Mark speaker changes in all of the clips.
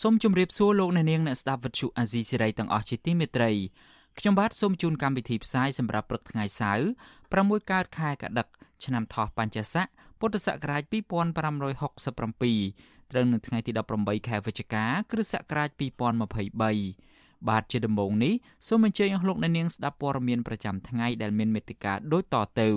Speaker 1: សូមជម្រាបសួរលោកអ្នកនាងអ្នកស្ដាប់វិទ្យុអាស៊ីសេរីទាំងអស់ជាទីមេត្រីខ្ញុំបាទសូមជូនកម្មវិធីផ្សាយសម្រាប់ព្រឹកថ្ងៃសៅរ៍6កើតខែកដិកឆ្នាំថោះបัญចស័កពុទ្ធសករាជ2567ត្រូវនៅថ្ងៃទី18ខែវិច្ឆិកា គ្រិស្តសករាជ2023បាទជាដំបូងនេះសូមអញ្ជើញអស់លោកអ្នកនាងស្ដាប់ព័ត៌មានប្រចាំថ្ងៃដែលមានមេត្តាដូចតទៅ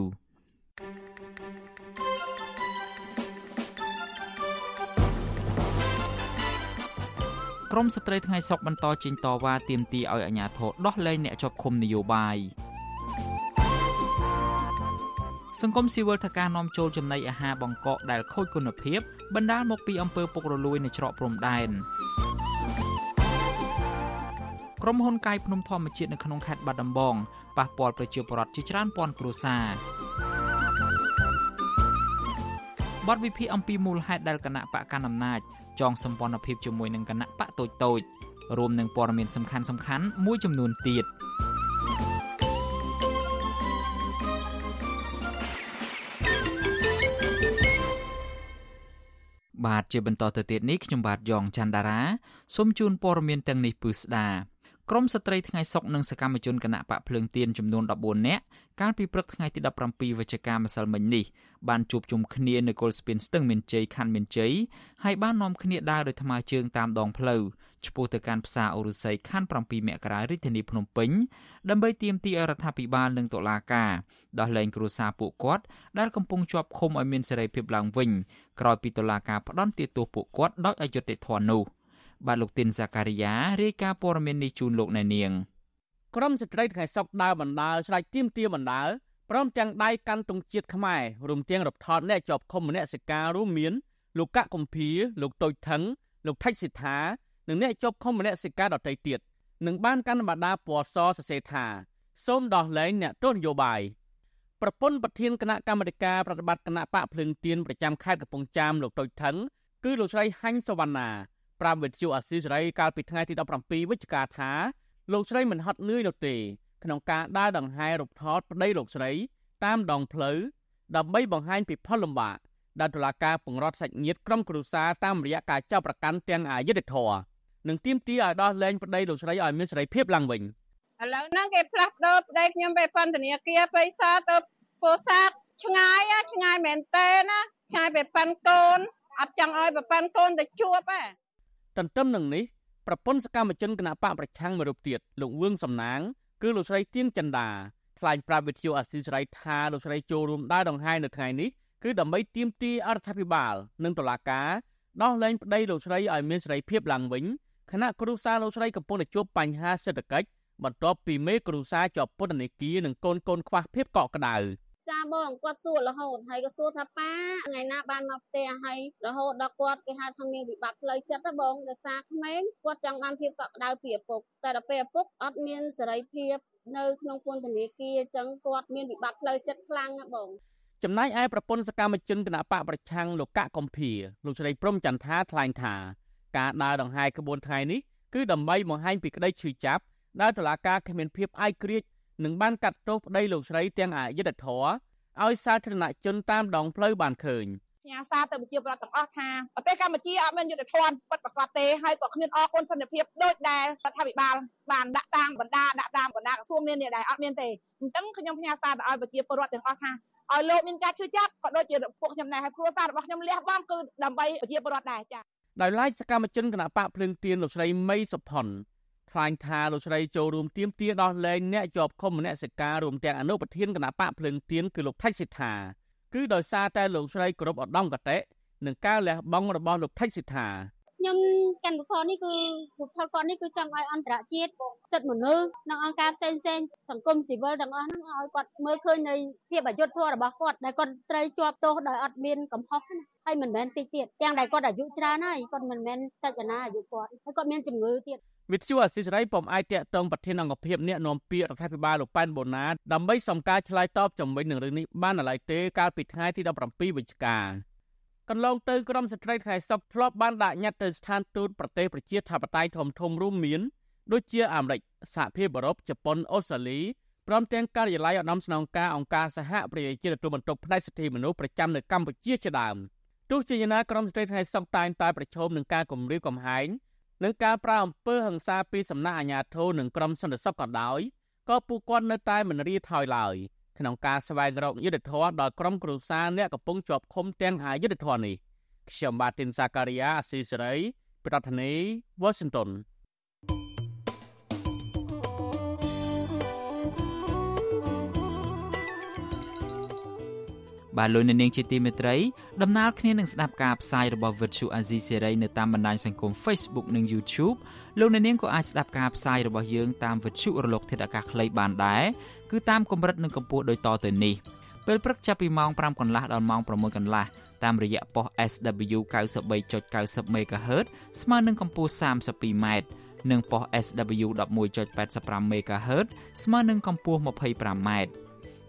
Speaker 1: ក្រមស្ត្រីថ្ងៃសុកបន្តចេញតវ៉ាទាមទារឲ្យអាជ្ញាធរដោះលែងអ្នកជាប់ឃុំនយោបាយសង្គមស៊ីវិលថាការនាំចូលចំណីអាហារបង្កកដែលខូចគុណភាពបណ្ដាលមកពីអំពើពុករលួយនៅច្រកព្រំដែនក្រុមហ៊ុនកាយភ្នំធម្មជាតិនៅក្នុងខេត្តបាត់ដំបងប៉ះពាល់ប្រជាពលរដ្ឋជាច្រើនពាន់គ្រួសារបទវិភាគអំពីមូលហេតុដែលគណៈបកកណ្ដាលអំណាច ចងសម្ព័ន្ធភាពជាមួយនឹងគណៈបកតូចតូចរួមនឹងព័ត៌មានសំខាន់សំខាន់មួយចំនួនទៀតបាទជាបន្តទៅទៀតនេះខ្ញុំបាទយ៉ងច័ន្ទដារាសូមជូនព័ត៌មានទាំងនេះពឺស្ដា ក្រមស្ត្រីថ្ងៃសុកនិងសកម្មជនគណៈបកភ្លើងទៀនចំនួន14នាក់កាលពីព្រឹកថ្ងៃទី17វិច្ឆិកាម្សិលមិញនេះបានជួបជុំគ្នានៅគល់ស្ពានស្ទឹងមានជ័យខណ្ឌមានជ័យហើយបាននាំគ្នាដើរដោយថ្មើរជើងតាមដងផ្លូវឆ្ពោះទៅកាន់ផ្សារអូរុស័យខណ្ឌ7មករារាជធានីភ្នំពេញដើម្បីទាមទាររដ្ឋាភិបាលនិងតុលាការដោះលែងគ្រួសារពួកគាត់ដែលកំពុងជាប់ឃុំឲ្យមានសេរីភាពឡើងវិញក្រោយពីតុលាការផ្តន្ទាទោសពួកគាត់ដោយអយុត្តិធម៌នោះ បាទលោកទីនសាការីយ៉ារាយការណ៍ព័ត៌មាននេះជូនលោកអ្នកនាង
Speaker 2: ក្រុមស្ត្រីថ្ងៃសុកដើរបណ្ដាលស្រែកទៀមទាបណ្ដាលព្រមទាំងដៃកាន់ទង់ជាតិខ្មែររួមទាំងរដ្ឋថតអ្នកជាប់ឃុំមនសិការរួមមានលោកកកកំភីលោកតូចថងលោកថៃសិដ្ឋានិងអ្នកជាប់ឃុំមនសិការដទៃទៀតនឹងបានកាន់បដាពណ៌សសរសេរថាសូមដោះលែងអ្នកទោសនយោបាយប្រពន្ធប្រធានគណៈកម្មាធិការប្រតិបត្តិគណៈបកភ្លើងទៀនប្រចាំខេត្តកំពង់ចាមលោកតូចថងគឺលោកស្រីហាញ់សវណ្ណា ប្រាំវិទ្យុអាស៊ីសេរីកាលពីថ្ងៃទី17វិច្ឆិកាថាលោកស្រីមិនហត់នឿយនោះទេ ក្នុងការដើរដង្ហែរូបថតប្តីលោកស្រី តាមដងផ្លូវដើម្បីបង្ហាញពីផលលំបាកដែលតុលាការពង្រត់សាច់ញាតិក្រុមគ្រួសារតាមរយៈការចាប់ប្រកាន់ទាំងអយុធធរនិងទាមទារឲ្យដោះលែងប្តីលោកស្រីឲ្យមានសេរីភាពឡើងវិញឥ
Speaker 3: ឡូវហ្នឹងគេផ្លាស់ប្ដូរប្តីខ្ញុំទៅពន្ធនាគារបិសាទៅពោធិ៍សាត់ឆ្ងាយឆ្ងាយមែនតើណាឆ្ងាយទៅប៉ាន់កូនអត់ចង់ឲ្យប្រប៉ាន់កូនទៅជួបទេ
Speaker 2: ទន្ទឹមនឹងនេះប្រពន្ធសកម្មជនគណៈបកប្រឆាំងមួយរូបទៀតលោកវឿងសំណាង គឺលោកស្រីទៀងចន្ទាថ្លែងប្រាប់វិទ្យុអាស៊ីសេរីថាលោកស្រីចូលរួមដើរដង្ហែនៅថ្ងៃនេះគឺដើម្បីទាមទារអរដ្ឋាភិបាល និងតុលាការដោះលែងប្តីលោកស្រីឲ្យមានសេរីភាពឡើងវិញខណៈគ្រួសារលោកស្រីកំពុងតែជួបបញ្ហាសេដ្ឋកិច្ចបន្ទាប់ពីមេគ្រួសារជាប់ពន្ធនាគារនិងកូនកូនខ្វះភាពកក់ក្ដៅ។
Speaker 3: ចាបងគាត់សួររហូតហើយក៏សួរថាប៉ាថ្ងៃណាបានមកផ្ទះហើយរហូតដល់គាត់គេហៅថាមានវិបត្តិផ្លូវចិត្តណាបងដោយសារក្មេងគាត់ចង់បានភាពកក់ក្ដៅពីឪពុកតែដល់ពេលឪពុកអត់មានសេរីភាពនៅក្នុងពន្ធនាគារអញ្ចឹងគាត់មានវិបត្តិផ្លូវចិត្តខ្លាំងណាបង
Speaker 2: ចំណែកឯប្រពន្ធសកម្មជនគណៈបកប្រឆាំងលោកកកកំភីលោកស្រីព្រំចន្ទថាថ្លែងថាការដើរដង្ហែក្បួនថ្ងៃនេះគឺដើម្បីបង្ហាញពីក្តីឈឺចាប់ដែលតុលាការគ្មានភាពអាយក្រិច នឹងបានកាត់ទោសប្តីលោកស្រីទាំងអយុធធរឲ្យសាធារណជនតាមដងផ្លូវបានឃើញ
Speaker 3: ផ្ញើសារទៅប្រជាពលរដ្ឋទាំងអស់ថាប្រទេសកម្ពុជាអត់មានយុទ្ធធនពិតប្រាកដទេហើយក៏គ្មានអគុណសន្តិភាពដូចដែលរដ្ឋាភិបាលបានដាក់តាមបណ្ដាដាក់តាមបណ្ដាក្រសួងនានាដែរអត់មានទេអញ្ចឹងខ្ញុំផ្ញើសារទៅឲ្យប្រជាពលរដ្ឋទាំងអស់ថាឲ្យលោកមានការជឿចាប់ក៏ដូចជាពួកខ្ញុំដែរហើយគ្រួសាររបស់ខ្ញុំលះបង់គឺដើម្បីប្រជាពលរដ្ឋដែរចា៎
Speaker 2: ដោយឡែកសកម្មជនគណៈបកភ្លើងទៀនលោកស្រីមីសុផុន ថ្លែងថាលោកស្រីចូលរួមទៀមទាដោះលែងអ្នកជាប់ឃុំមនសិការរួមទាំងអនុប្រធានគណៈបកភ្លើងទៀនគឺលោកថៃសិដ្ឋាគឺដោយសារតែលោកស្រីគោរពឧត្តមកតេនិងការលះបង់របស់លោកថៃសិដ្ឋា
Speaker 4: ខ្ញុំកាន់វិខនេះគឺរូបថតគាត់នេះគឺចង់ឲ្យអន្តរជាតិសិទ្ធិមនុស្សនិងអង្គការផ្សេងផ្សេងសង្គមស៊ីវិលទាំងអស់ហ្នឹងឲ្យគាត់មើលឃើញនៃភាពអយុត្តិធម៌របស់គាត់ដែលគាត់ត្រូវជាប់ទោសដោយអត់មានកំហុសហើយមិនមែនតិចទៀតទាំងដែលគាត់អាយុច្រើនហើយគាត់មិនមែនតិចណាអាយុគាត់ហើយគាត់មានជំងឺទៀត
Speaker 2: វិទ្យុអសិរ័យពុំអាចតាក់ទងប្រធានអង្គភិបអ្នកនាំពាក្យរដ្ឋាភិបាលលោកប៉ែនបូណាដើម្បីសំការឆ្លើយតបជំវិញនឹងរឿងនេះបានឡើយទេកាលពីថ្ងៃទី17វិច្ឆិកាកន្លងទៅក្រមស្ត្រីថ្ងៃសុកធ្លាប់បានដាក់ញត្តិទៅស្ថានទូតប្រទេសប្រជាធិបតេយ្យធំធំរួមមានដូចជាអាមេរិកសហភាពអឺរ៉ុបជប៉ុនអូស្ត្រាលីព្រមទាំងការិយាល័យឧត្តមស្នងការអង្គការសហប្រជាជាតិទទួលបន្ទុកផ្នែកសិទ្ធិមនុស្សប្រចាំនៅកម្ពុជាជាដើមទោះជាយ៉ាងណាក្រមស្ត្រីថ្ងៃសុកតែងតែប្រឈមនឹងការគំរាមកំហែង និងការប្រើអំពើហិង្សាពីសំណាក់អាជ្ញាធរនិងក្រុមសន្តិសុខក៏ដោយក៏ពួកគាត់នៅតែមិនរីថយឡើយក្នុងការស្វែងរកយុត្តិធម៌ដល់ក្រុមគ្រួសារអ្នកកំពុងជាប់ឃុំទាំងអយុត្តិធម៌នេះខ្ញុំបាទទីនសាការីយ៉ាអស៊ីសេរីប្រធានាធិបតី Washington
Speaker 1: បាទលោកអ្នកនាងជាទីមេត្រីដំណើរគ្នានឹងស្ដាប់ការផ្សាយរបស់ Virtual Azizi Series នៅតាមបណ្ដាញសង្គម Facebook និង YouTube លោកអ្នកនាងក៏អាចស្ដាប់ការផ្សាយរបស់យើងតាម Virtual រលកធាតុអាកាសខ្លីបានដែរគឺតាមកម្រិតនិងកម្ពស់ដូចតទៅនេះពេលព្រឹកចាប់ពីម៉ោង5កន្លះដល់ម៉ោង6កន្លះតាមរយៈប៉ុស SW 93.90 MHz ស្មើនឹងកម្ពស់ 32m និងប៉ុស SW 11.85 MHz ស្មើនឹងកម្ពស់ 25m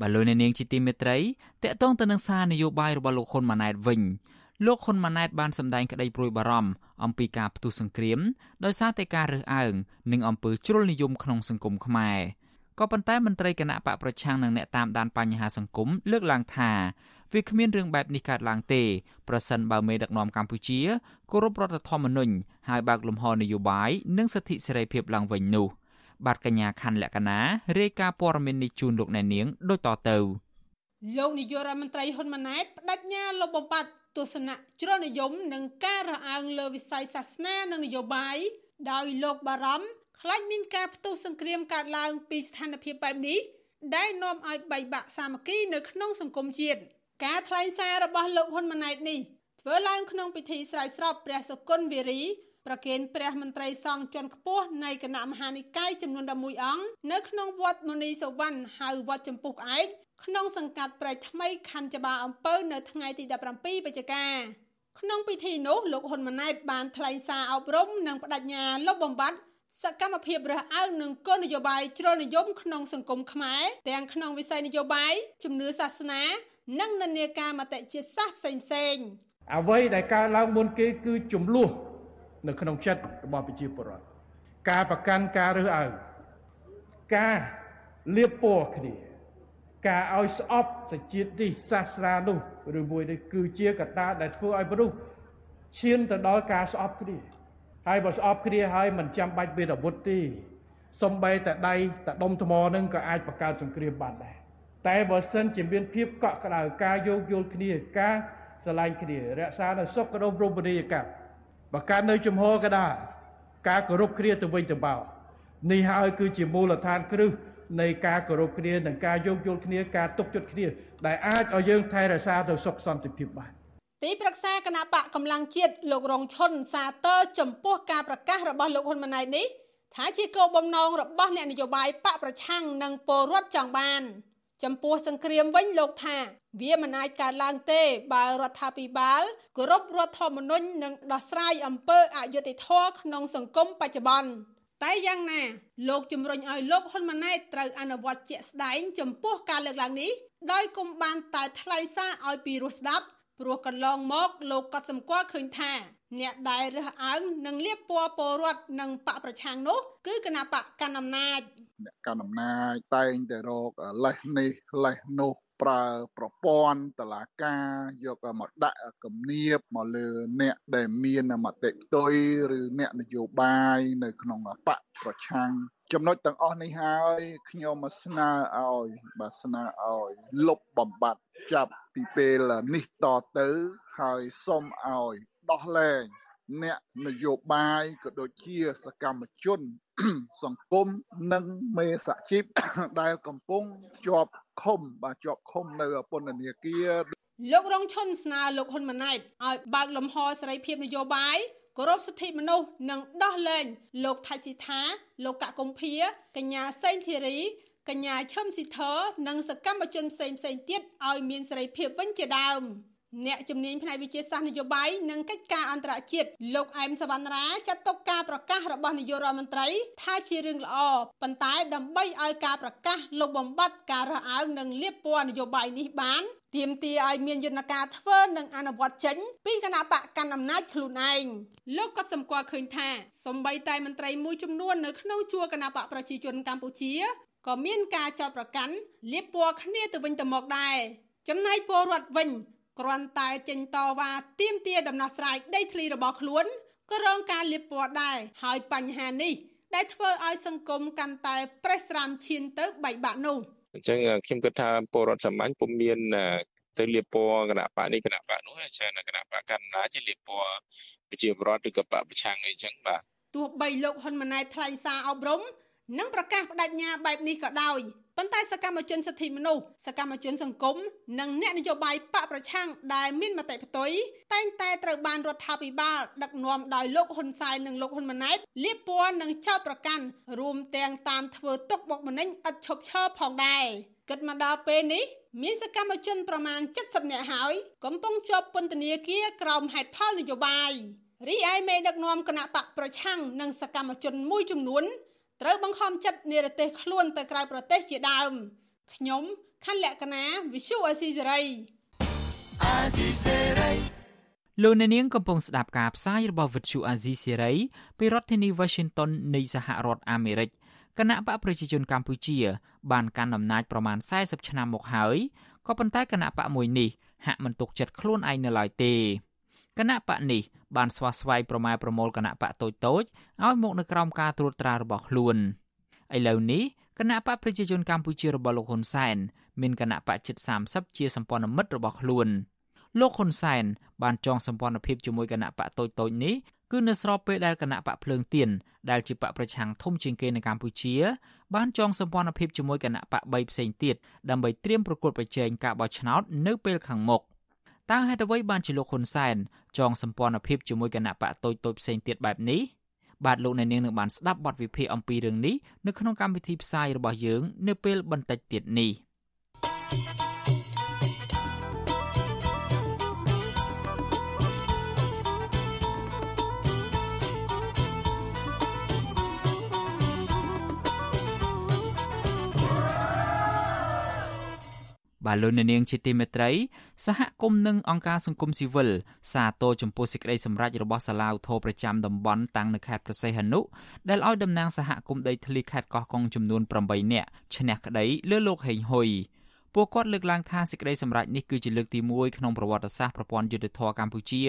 Speaker 1: បាទលោកអ្នកនាងជាទីមេត្រីតកតងទៅនឹងសារនយោបាយរបស់លោកហ៊ុនម៉ាណែតវិញលោកហ៊ុនម៉ាណែតបានសម្ដែងក្តីព្រួយបារម្ភអំពីការផ្ទុះសង្គ្រាមដោយសារតែការរើសអើងនិងអំពើជ្រុលនិយមក្នុងសង្គមខ្មែរក៏ប៉ុន្តែមន្ត្រីគណៈបកប្រឆាំងនិងអ្នកតាមដានបញ្ហាសង្គមលើកឡើងថាវាគ្មានរឿងបែបនេះកើតឡើងទេប្រសិនបើមេដឹកនាំកម្ពុជាគោរពរដ្ឋធម្មនុញ្ញហើយបើកលំហនយោបាយនិងសិទ្ធិសេរីភាពឡើងវិញនោះ បាទកញ្ញាខណ្ឌលក្ខណារាយការណ៍ព័ត៌មាននេះជូនលោកអ្នកនាងដូចតទៅ
Speaker 5: លោកនាយករដ្ឋមន្ត្រីហ៊ុនម៉ាណែតបដិញ្ញាលុបបំបាត់ទស្សនៈជ្រុលនិយមនិងការរើសអើងលើវិស័យសាសនានិងនយោបាយដោយលោកបារម្ភខ្លាចមានការផ្ទុះសង្គ្រាមកើតឡើងពីស្ថានភាពបែបនេះដែលនាំឲ្យបែកបាក់សាមគ្គីនៅក្នុងសង្គមជាតិការថ្លែងសាររបស់លោកហ៊ុនម៉ាណែតនេះធ្វើឡើងក្នុងពិធីស្រែកស្រពព្រះសុគន្ធវារី ប្រគេនព្រះមន្ត្រីសង្ឃជាន់ខ្ពស់នៃគណៈមហានិកាយចំនួន11អង្គនៅក្នុងវត្តមុនីសវណ្ណហៅវត្តចម្ពុះឯកក្នុងសង្កាត់ព្រែកថ្មីខណ្ឌច្បារអំពៅនៅថ្ងៃទី17វិច្ឆិកាក្នុងពិធីនោះលោកហ៊ុនម៉ាណែតបានថ្លែងសារអប់រំនិងបដិញ្ញាលុបបំបាត់សកម្មភាពរើសអើងនឹងគោលនយោបាយជ្រុលនិយមក្នុងសង្គមខ្មែរទាំងក្នុងវិស័យនយោបាយជំនឿសាសនា និងនិន្នាការមតិជាតិសាសន៍ផ្សេងផ្សេង
Speaker 6: អ្វីដែលកើតឡើងមុនគេគឺចំនួន នៅក្នុងចិត្តរបស់ប្រជាពលរដ្ឋការប្រកាន់ការរើសអើងការលៀបពណ៌គ្នា ការឲ្យស្អប់សជាតិនេះសាសនានោះឬមួយនេះគឺជាកត្តាដែលធ្វើឲ្យមនុស្សឈានទៅដល់ការស្អប់គ្នាហើយបើស្អប់គ្នាហើយមិនចាំបាច់មានអាវុធទេសំបីតែដៃតែដុំថ្មនឹងក៏អាចបង្កើតសង្គ្រាមបានដែរតែបើសិនជាមានភាពកក់ក្ដៅការយោគយល់គ្នាការស្រឡាញ់គ្នារក្សានៅសុខដុមរមណីយកម្ម បើកើតនៅជំហរក៏ដោយការគោរពគ្នាទៅវិញទៅមកនេះហើយគឺជាមូលដ្ឋានគ្រឹះនៃការគោរពគ្នានិងការយោគយល់គ្នាការទុកចិត្តគ្នា ដែលអាចឲ្យយើងថែរក្សាទៅសុខសន្តិភាពបាន
Speaker 5: ទីប្រឹក្សាគណៈបកកម្លាំងជាតិលោករងឈុនសាទរចំពោះការប្រកាសរបស់លោកហ៊ុនម៉ាណែតនេះថាជាគោលបំណងរបស់អ្នកនយោបាយបកប្រឆាំងនិងពលរដ្ឋចង់បាន។ ចំពោះសង្គ្រាមវិញលោកថា វាមិនអាចកើតឡើងទេបើរដ្ឋាភិបាលគោរពរដ្ឋធម្មនុញ្ញនិងដោះស្រាយអំពើអយុត្តិធម៌ក្នុងសង្គមបច្ចុប្បន្នតែយ៉ាងណាលោកជំរុញឲ្យលោកហ៊ុនម៉ាណែតត្រូវអនុវត្តជាក់ស្ដែងចំពោះការលើកឡើងនេះដោយគុំបានតែថ្លែងសារឲ្យពីរោះស្ដាប់ព្រោះកន្លងមកលោកក៏សម្គាល់ឃើញថា អ្នកដែលរើសអើងនិងលៀបពណ៌ពលរដ្ឋនិងបកប្រឆាំងនោះ គឺគណៈបកកណ្ដាលអំណាច
Speaker 7: អ្នកកាន់អំណាចតែងតែរកលេសនេះលេសនោះប្រើប្រព័ន្ធតឡាការយកមកដាក់គំនាបមកលើអ្នកដែលមានមតិផ្ទុយឬអ្នកនយោបាយនៅក្នុងបកប្រឆាំងចំណុចទាំងអស់នេះហើយខ្ញុំស្នើឲ្យបាទស្នើឲ្យលុបបំបត្តិចាប់ពីពេលនេះតទៅហើយសូមឲ្យ ដោះលែងអ្នកនយោបាយក៏ដូចជាសកម្មជន សង្គមនិងមេសហជីពដែលកំពុងជាប់ឃុំបាទជាប់ឃុំនៅពន្ធនាគារ
Speaker 5: លោករងឈុនស្នើលោកហ៊ុនម៉ាណែតឲ្យបើកលំហសេរីភាពនយោបាយគោរពសិទ្ធិមនុស្សនិងដោះលែងលោកថៃស៊ីថា លោកកកុម្ភាកញ្ញាសេងធីរីកញ្ញាឈឹមស៊ីធនិងសកម្មជនផ្សេងផ្សេងទៀតឲ្យមានសេរីភាពវិញជាដើម។ អ្នកជំនាញផ្នែកវិទ្យាសាស្ត្រនយោបាយនិងកិច្ចការអន្តរជាតិលោកអែមសវណ្ណរាចាត់ទុកការប្រកាសរបស់នាយករដ្ឋមន្ត្រី ថាជារឿងល្អប៉ុន្តែដើម្បីឲ្យការប្រកាសលុបបំបាត់ការរើសអើងនិងលៀបពណ៌នយោបាយនេះបានទាមទារឲ្យមានយន្តការធ្វើនិងអនុវត្តចេញពីគណៈបកកាន់អំណាចខ្លួនឯងលោកក៏សម្គាល់ឃើញថាសម្បីតែមន្ត្រីមួយចំនួននៅក្នុងជួរគណៈបកប្រជាជនកម្ពុជាក៏មានការចោទប្រកាន់លៀបពណ៌គ្នាទៅវិញទៅមកដែរចំណែកពលរដ្ឋវិញ គ្រាន់តែចេញតវ៉ាទាមទារដំណោះស្រាយដីធ្លីរបស់ខ្លួនក៏រងការលៀបពណ៌ដែរហើយបញ្ហានេះដែលធ្វើឲ្យសង្គមកាន់តែប្រេះស្រាំឈានទៅបែកបាក់នោះ
Speaker 8: អញ្ចឹងខ្ញុំគិតថាពលរដ្ឋសាមញ្ញពុំមានទៅលៀបពណ៌គណៈបកនេះគណៈបកនោះច្រើនគណៈបកកណ្ដាលជាលៀបពណ៌ប្រជាពលរដ្ឋឬក៏បកប្រឆាំងអីចឹងបាទ
Speaker 5: ទោះបីលោកហ៊ុនម៉ាណែតថ្លែងសារអប់រំ និងប្រកាសបដិញ្ញាបែបនេះក៏ដោយប៉ុន្តែសកម្មជនសិទ្ធិមនុស្សសកម្មជនសង្គមនិងអ្នកនយោបាយបកប្រឆាំងដែលមានមតិផ្ទុយតែងតែត្រូវបានរដ្ឋាភិបាលដឹកនាំដោយលោកហ៊ុនសែននិងលោកហ៊ុនម៉ាណែតលៀបពណ៌និងចោទប្រកាន់រួមទាំងតាមធ្វើទុកបុកម្នេញឥតឈប់ឈរផងដែរគិតមកដល់ពេលនេះមានសកម្មជនប្រមាណ70នាក់ហើយកំពុងជាប់ពន្ធនាគារក្រោមហេតុផលនយោបាយរីឯមេដឹកនាំគណៈបកប្រឆាំងនិងសកម្មជនមួយចំនួន ត្រូវបង្ខំចិត្តនិរទេសខ្លួនទៅក្រៅប្រទេសជាដើមខ្ញុំខណ្ឌលក្ខណាវិសុអេស៊ីសេរីអាស៊ីសេ
Speaker 1: រីលោកអ្នកនាងកំពុងស្ដាប់ការផ្សាយរបស់វិទ្យុអាស៊ីសេរីពីរដ្ឋធានី Washington នៃសហរដ្ឋអាមេរិកគណៈបកប្រជាជនកម្ពុជា បានកាន់អំណាចប្រមាណ40ឆ្នាំមកហើយក៏ប៉ុន្តែគណៈបកមួយនេះហាក់មិនទុកចិត្តខ្លួនឯងនៅឡើយទេ គណៈបកនេះបានស្វាស្វែងប្រម៉ែប្រមូលគណៈបកតូចតូចឲ្យមកនៅក្រោមការត្រួតត្រារបស់ខ្លួនឥឡូវនេះគណៈបកប្រជាជនកម្ពុជារបស់លោកហ៊ុនសែនមានគណៈបកជិត30ជាសម្ព័ន្ធមិត្តរបស់ខ្លួនលោកហ៊ុនសែនបានចងសម្ព័ន្ធភាពជាមួយគណៈបកតូចតូចនេះគឺនៅស្របពេលដែលគណៈបកភ្លើងទៀនដែលជាបកប្រឆាំងធំជាងគេនៅកម្ពុជា បានចងសម្ព័ន្ធភាពជាមួយគណៈបក3ផ្សេងទៀតដើម្បីត្រៀមប្រកួតប្រជែងការបោះឆ្នោតនៅពេលខាងមុខ តើហេតុអ្វីបានជាលោកហ៊ុនសែនចងសម្ព័ន្ធភាពជាមួយគណៈបកតូចតូចផ្សេងទៀតបែបនេះបាទលោកអ្នកនាងនឹងបានស្ដាប់បទវិភាគអំពីរឿងនេះនៅក្នុងកម្មវិធីផ្សាយរបស់យើង នៅពេលបន្តិចទៀតនេះ។ បាទលោកនាងជាទីមេត្រីសហគមន៍និងអង្គការសង្គមស៊ីវិលសាទរចំពោះសេចក្តីសម្រេចរបស់សាឡាវធរប្រចាំតំបន់តាំងនៅខេត្តប្រសេះហនុដែលឲ្យតំណាងសហគមន៍ដីធ្លីខេត្តកោះកុងចំនួន8នាក់ឈ្នះក្តីលើលោកហេងហ៊ុយពួកគាត់លើកឡើងថាសេចក្តីសម្រេចនេះគឺជាលើកទី1ក្នុងប្រវត្តិសាស្ត្រប្រព័ន្ធយុត្តិធម៌កម្ពុជា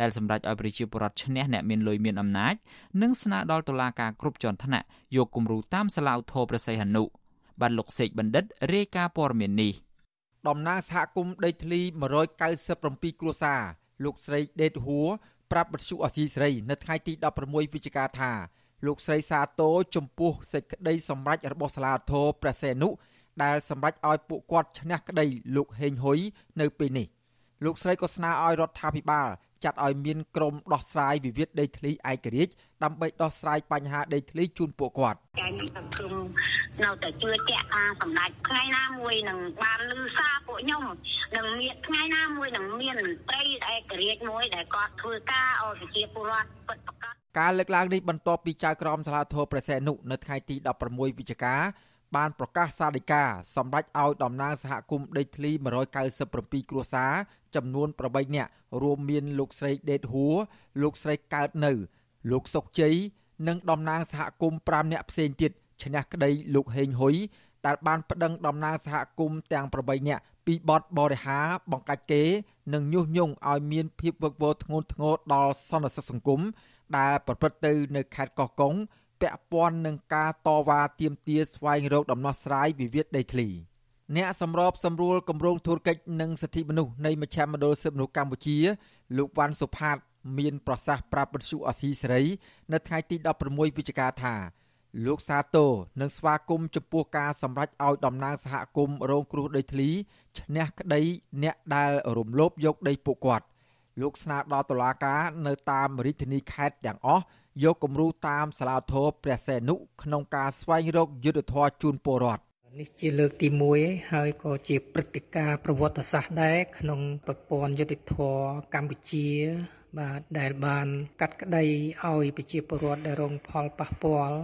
Speaker 1: ដែលសម្រេចឲ្យប្រជាពលរដ្ឋឈ្នះអ្នកមានលុយមានអំណាចនិងស្នើដល់តុលាការគ្រប់ជាន់ថ្នាក់យកគំរូតាមសាឡាវធរប្រស័យហនុបានលោកសេកបណ្ឌិតរាយការណ៍ព័ត៌មាននេះ
Speaker 9: តំណាងសហគមន៍ដីធ្លី197គ្រួសារលោកស្រីដេតហួរប្រាប់បទសុអសីស្រីនៅថ្ងៃទី16វិច្ឆិកាថាលោកស្រីសាទរចំពោះសេចក្តីសម្រេចរបស់សាលាធរព្រះសីហនុដែលសម្រេចឲ្យពួកគាត់ឈ្នះក្តីលោកហេងហ៊ុយនៅពេលនេះលោកស្រីក៏ស្នើឲ្យរដ្ឋាភិបាល ចាត់ឲ្យមានក្រុមដោះស្រាយវិវាទដីធ្លីឯករាជ្យដើម្បីដោះស្រាយបញ្ហាដីធ្លីជូនពួកគាត់
Speaker 10: ចាញ់សង្គមនៅតែជឿជាក់ថាសម្ដេចថ្ងៃណាមួយនឹងបានលឺសារពួកខ្ញុំនឹងមានថ្ងៃណាមួយនឹងមានមន្ត្រីឯករាជ្យមួយដែលគាត់ធ្វើការឲ្យប្រជាពលរដ្ឋពិតប្រាកដ
Speaker 9: ការលើកឡើងនេះបន្ទាប់ពីចៅក្រមសាលាធរប្រសេនុនៅថ្ងៃទី16វិច្ឆិកា បានប្រកាសសាលដីកាសម្ដេចឲ្យតំណាងសហគមន៍ដីធ្លី197គ្រួសារចំនួន8នាក់រួមមានលោកស្រីដេតហួរលោកស្រីកើតនៅ លោកសុកជ័យនិងតំណាងសហគមន៍5នាក់ផ្សេងទៀតឈ្នះក្តីលោកហេងហ៊ុយដែលបានប្តឹងតំណាងសហគមន៍ទាំង8នាក់ពីបទបរិហាបង្កាច់គេ និងញុះញង់ឲ្យមានភាពវឹកវរធ្ងន់ធ្ងរដល់សន្តិសុខសង្គមដែលប្រព្រឹត្តទៅនៅខេត្តកោះកុង ពាក់ព័ន្ធនឹងការតវ៉ាទាមទារស្វែងរកដំណោះស្រាយវិវាទដីធ្លីអ្នកសម្របសម្រួលគម្រោងធុរកិច្ចនិងសិទ្ធិមនុស្សនៃមជ្ឈមណ្ឌលសិទ្ធិមនុស្សកម្ពុជាលោកវ៉ាន់សុផាត មានប្រសាសន៍ប្រាប់បទសុអសីសេរីនៅថ្ងៃទី16វិច្ឆិកាថាលោកសាទរនិងស្វាគមន៍ចំពោះការសម្រេចឲ្យតំណាងសហគមន៍រងគ្រោះដីធ្លីឈ្នះក្តីអ្នកដែលរំលោភយកដីពួកគាត់លោកស្នើដល់តុលាការនៅតាមរាជធានីខេត្តទាំងអស់ យកគំរូតាមសាលាធរព្រះសីហនុក្នុងការស្វែងរកយុត្តិធម៌ជូនពលរដ្ឋ
Speaker 11: នេះជាលើកទី1ហើយក៏ជាព្រឹត្តិការណ៍ប្រវត្តិសាស្ត្រដែរក្នុងប្រព័ន្ធយុតិធធកម្ពុជា បាទដែលបានកាត់ក្តីឲ្យប្រជាពលរដ្ឋដែលរងផលប៉ះពាល់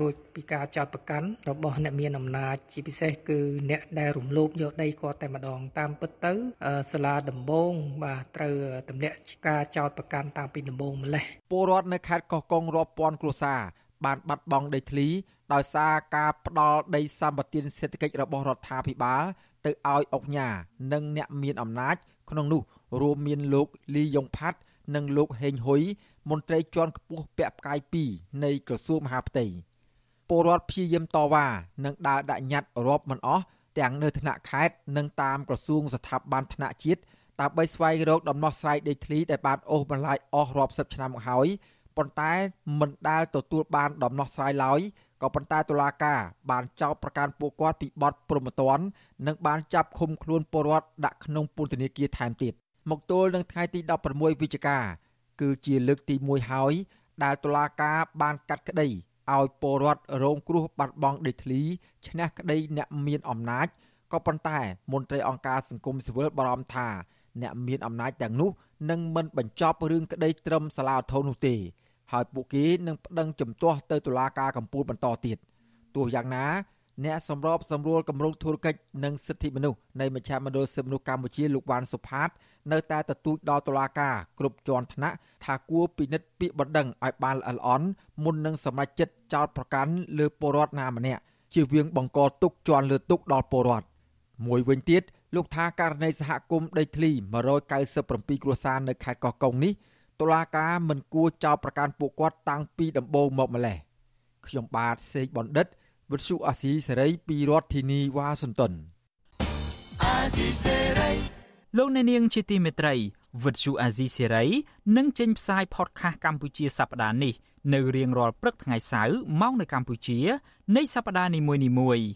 Speaker 11: រួចពីការចោទប្រកាន់របស់អ្នកមានអំណាចជាពិសេសគឺអ្នកដែលរំលោភយកដីគាត់តែម្ដងតាមពិតទៅសាលាដំបងបាទត្រូវទម្លាក់ការចោទប្រកាន់តាំងពីដំបូងម្លេះ
Speaker 9: ពលរដ្ឋនៅខេត្តកោះកុងរាប់ពាន់គ្រួសារបានបាត់បង់ដីធ្លីដោយសារការផ្ដាល់ដីសម្បត្តិសេដ្ឋកិច្ចរបស់រដ្ឋាភិបាល ទៅឲ្យអុកញ៉ានិងអ្នកមានអំណាច ក្នុងនោះរួមមានលោកលីយ៉ុងផាត់ និងលោកហេងហ៊ុយមន្ត្រីជាន់ខ្ពស់ពាក់ផ្កាយ2នៃក្រសួងមហាផ្ទៃពលរដ្ឋព្យាយាមតវ៉ានិងដើរដាក់ញត្តិរាប់មិនអស់ទាំងនៅថ្នាក់ខេត្តនិងតាមក្រសួងស្ថាប័នថ្នាក់ជាតិដើម្បីស្វែងរកដំណោះស្រាយដីធ្លីដែលបានអូសបន្លាយអស់រាប់សិបឆ្នាំមកហើយប៉ុន្តែមិនដែលទទួលបានដំណោះស្រាយឡើយក៏ប៉ុន្តែតុលាការបានចោទប្រកាន់ពួកគាត់ពីបទប្រមទ័ននិងបានចាប់ឃុំខ្លួនពលរដ្ឋដាក់ក្នុងពន្ធនាគារថែមទៀត មកទល់នឹងថ្ងៃទី16វិច្ឆិកា គឺជាលើកទី1ហើយ ដែលតុលាការបានកាត់ក្តីឲ្យពលរដ្ឋរងគ្រោះបាត់បង់ដីធ្លីឈ្នះក្តីអ្នកមានអំណាចក៏ប៉ុន្តែមន្ត្រីអង្គការសង្គមស៊ីវិលបារម្ភថាអ្នកមានអំណាចទាំងនោះនឹងមិនបញ្ចប់រឿងក្តីត្រឹមសាលាធននោះទេ ហើយពួកគេនឹងប្តឹងជំទាស់ទៅតុលាការកំពូលបន្តទៀតទោះយ៉ាងណា អ្នកសម្របសម្រួលគម្រោងធុរកិច្ចនិងសិទ្ធិមនុស្សនៃមជ្ឈមណ្ឌលសិទ្ធិមនុស្សកម្ពុជាលោកវ៉ាន់សុផាត នៅតែទទូចដល់តុលាការគ្រប់ជាន់ថ្នាក់ថាគួរពិនិត្យពាក្យបណ្ដឹងឲ្យបានល្អិតល្អន់មុននឹងសម្រេចចិត្តចោទប្រកាន់លើពលរដ្ឋណាម្នាក់ជៀសវាងបង្កទុកជាន់លើទុកដល់ពលរដ្ឋមួយវិញទៀតលោកថាករណីសហគមន៍ដីធ្លី197គ្រួសារនៅខេត្តកោះកុងនេះតុលាការមិនគួរចោទប្រកាន់ពួកគាត់តាំងពីដំបូងមកម្លេះខ្ញុំបាទសេកបណ្ឌិត វិទ្យុអាស៊ីសេរីពីរដ្ឋធានីវ៉ាស៊ីនតោនអាស៊ីសេ
Speaker 1: រីលោកអ្នកនាងជាទីមេត្រីវិទ្យុអាស៊ីសេរីនឹងចេញផ្សាយផតខាសកម្ពុជាសប្តាហ៍នេះនៅរៀងរាល់ព្រឹកថ្ងៃសៅរ៍ម៉ោងនៅកម្ពុជានៃសប្តាហ៍នីមួយៗ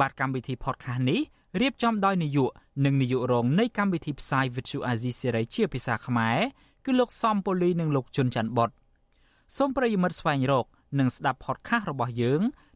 Speaker 1: បាទកម្មវិធី podcast នេះរៀបចំដោយនាយកនិងនាយករងនៃកម្មវិធីផ្សាយ Vuthu Azizi Serai ជាភាសាខ្មែរគឺលោកសំពូលីនិងលោកជុនច័ន្ទបុតសូមប្រិយមិត្តស្វែងរក និងស្ដាប់ podcast របស់យើង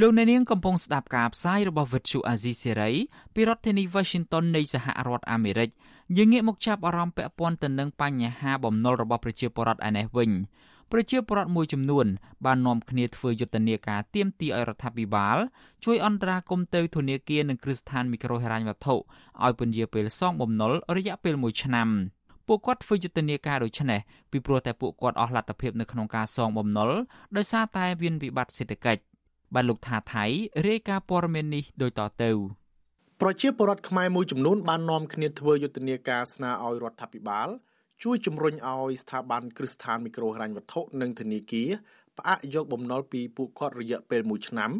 Speaker 1: លោកអ្នកនាងកំពុងស្ដាប់ការផ្សាយរបស់ Vuthu Azizi Serai ពីរដ្ឋធានី Washington នៃសហរដ្ឋអាមេរិកយើងងាកមកចាប់អារម្មណ៍ពាក់ព័ន្ធទៅនឹងបញ្ហាបំណុលរបស់ប្រជាពលរដ្ឋឯនេះវិញប្រជាពលរដ្ឋមួយចំនួនបាននាំគ្នាធ្វើយុទ្ធនាការទាមទារឲ្យរដ្ឋាភិបាលជួយអន្តរាគមន៍ទៅធនាគារនិងគ្រឹះស្ថានមីក្រូហិរញ្ញវត្ថុឲ្យពន្យាពេលសងបំណុលរយៈពេល1ឆ្នាំពួកគាត់ធ្វើយុទ្ធនាការដូចនេះពីព្រោះតែពួកគាត់អស់លទ្ធភាពនៅក្នុងការសងបំណុលដោយសារតែមានវិបត្តិសេដ្ឋកិច្ច បានលោកថាថៃរាយការណ៍ព័ត៌មាននេះដូចតទៅ
Speaker 12: ប្រជាពលរដ្ឋខ្មែរមួយចំនួនបាននាំគ្នាធ្វើយុទ្ធនាការស្នើឲ្យរដ្ឋាភិបាលជួយជំរុញឲ្យស្ថាប័នគ្រឹះស្ថានមីក្រូហិរញ្ញវត្ថុនិងធនាគារផ្អាកយកបំណុលពីពួកគាត់រយៈពេល1ឆ្នាំ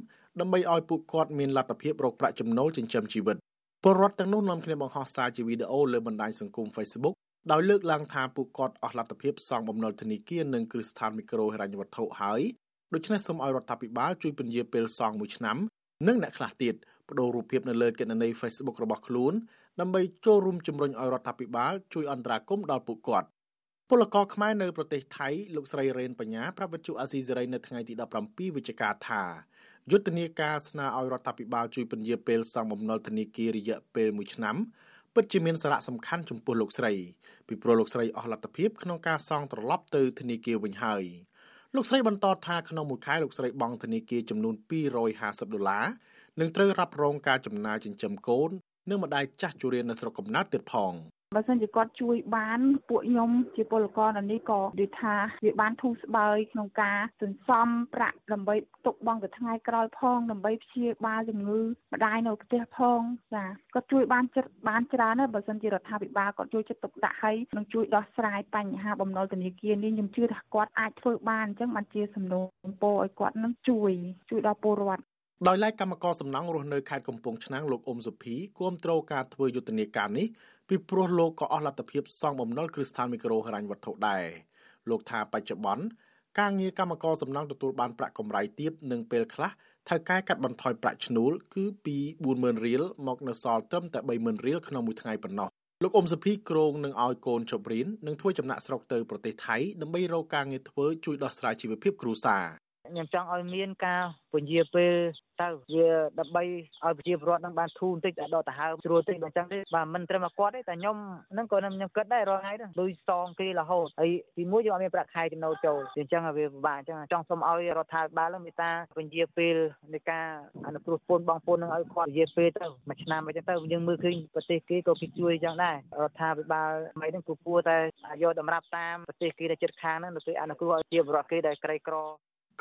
Speaker 12: ដើម្បីឲ្យពួកគាត់មានលទ្ធភាពរកប្រាក់ចំណូលចិញ្ចឹមជីវិតពលរដ្ឋទាំងនោះនាំគ្នាបង្ហោះសារជាវីដេអូលើបណ្ដាញសង្គម Facebook ដោយលើកឡើងថាពួកគាត់អស់លទ្ធភាពសងបំណុលធនាគារនិងគ្រឹះស្ថានមីក្រូហិរញ្ញវត្ថុហើយ ដូច្នេះសូមឲ្យរដ្ឋាភិបាលជួយពន្យាពេលសង1ឆ្នាំនិងអ្នកខ្លះទៀតបដូររូបភាពនៅលើគណនី Facebook របស់ខ្លួនដើម្បីចូលរួមជំរុញឲ្យរដ្ឋាភិបាលជួយអន្តរាគមន៍ដល់ពួកគាត់ពលករខ្មែរនៅប្រទេសថៃលោកស្រីរ៉េនបញ្ញាប្រាប់វិទ្យុអាស៊ីសេរីនៅថ្ងៃទី17វិច្ឆិកាថាយុទ្ធនាការស្នើឲ្យរដ្ឋាភិបាលជួយពន្យាពេលសងបំណុលធនាគាររយៈពេល1ឆ្នាំពិតជាមានសារៈសំខាន់ចំពោះលោកស្រីពីព្រោះលោកស្រីអស់លទ្ធភាពក្នុងការសងត្រឡប់ទៅធនាគារវិញហើយ លោកស្រីបន្តថាក្នុងមួយខែលោកស្រីបង់ធនាគារចំនួន250ដុល្លារនិងត្រូវរ៉ាប់រងការចំណាយចិញ្ចឹមកូននិងម្ដាយចាស់ជរានៅស្រុកកំណើតទៀតផង
Speaker 13: បើសិនជាគាត់ជួយបានពួកខ្ញុំជាពលករនៅនេះក៏និយាយថាវាបានធូរស្បើយក្នុងការសន្សំប្រាក់ដើម្បីទុកបង់ទៅថ្ងៃក្រោយផងដើម្បីព្យាបាលជំងឺម្ដាយនៅផ្ទះផងចាគាត់ជួយបានចិត្តបានច្រើនណាស់បើសិនជារដ្ឋាភិបាលគាត់ជួយចិត្តទុកដាក់ឲ្យនឹងជួយដោះស្រាយបញ្ហាបំណុលធនាគារនេះខ្ញុំជឿថាគាត់អាចធ្វើបានអញ្ចឹងបានជាសំណូមពរឲ្យគាត់នឹងជួយជួយដល់ពលរដ្ឋ
Speaker 12: ដោយឡែកកម្មករសំណង់រស់នៅខេត្តកំពង់ឆ្នាំងលោកអ៊ុំសុភីគាំទ្រការធ្វើយុទ្ធនាការនេះពីព្រោះលោកក៏អស់លទ្ធភាពសងបំណុលគ្រឹះស្ថានមីក្រូហិរញ្ញវត្ថុដែរលោកថាបច្ចុប្បន្នការងារកម្មករសំណង់ទទួលបានប្រាក់កម្រៃទាបនិងពេលខ្លះថៅកែកាត់បន្ថយប្រាក់ឈ្នួលគឺពី40000រៀលមកនៅសល់ត្រឹមតែ30000រៀលក្នុងមួយថ្ងៃប៉ុណ្ណោះលោកអ៊ុំសុភីក្រងនឹងឲ្យកូនជប់រៀននិងធ្វើចំណាក់ស្រុកទៅប្រទេសថៃដើម្បីរកការងារធ្វើជួយដោះស្រាយជីវភាពគ្រួសារ
Speaker 14: ខ្ញុំចង់ឲ្យមានការពន្យាពេលទៅវាដើម្បីឲ្យប្រជាពលរដ្ឋនឹងបានធូរបន្តិចដល់ដកដង្ហើមស្រួលតិចបើអញ្ចឹងទេបាទមិនត្រឹមតែគាត់ទេតែខ្ញុំហ្នឹងក៏ខ្ញុំគិតដែររាល់ថ្ងៃហ្នឹងលុយសងគេរហូតហើយទីមួយយើងអត់មានប្រាក់ខែចំណូលចូលអញ្ចឹងវាពិបាកអញ្ចឹងចង់សុំឲ្យរដ្ឋាភិបាលមេត្តាពន្យាពេលនៃការអនុគ្រោះពន្ធបងប្អូននឹងឲ្យគាត់ពន្យាពេលទៅមួយឆ្នាំអញ្ចឹងទៅយើងមើលឃើញប្រទេសគេក៏គេជួយអញ្ចឹងដែររដ្ឋាភិបាលមិនហ្នឹងគួរតែយកតម្រាប់តាមប្រទេសគេដែលជិតខាងហ្នឹងទៅអនុគ្រោះឲ្យជាបរដ្ឋគេដែលក្រីក្រ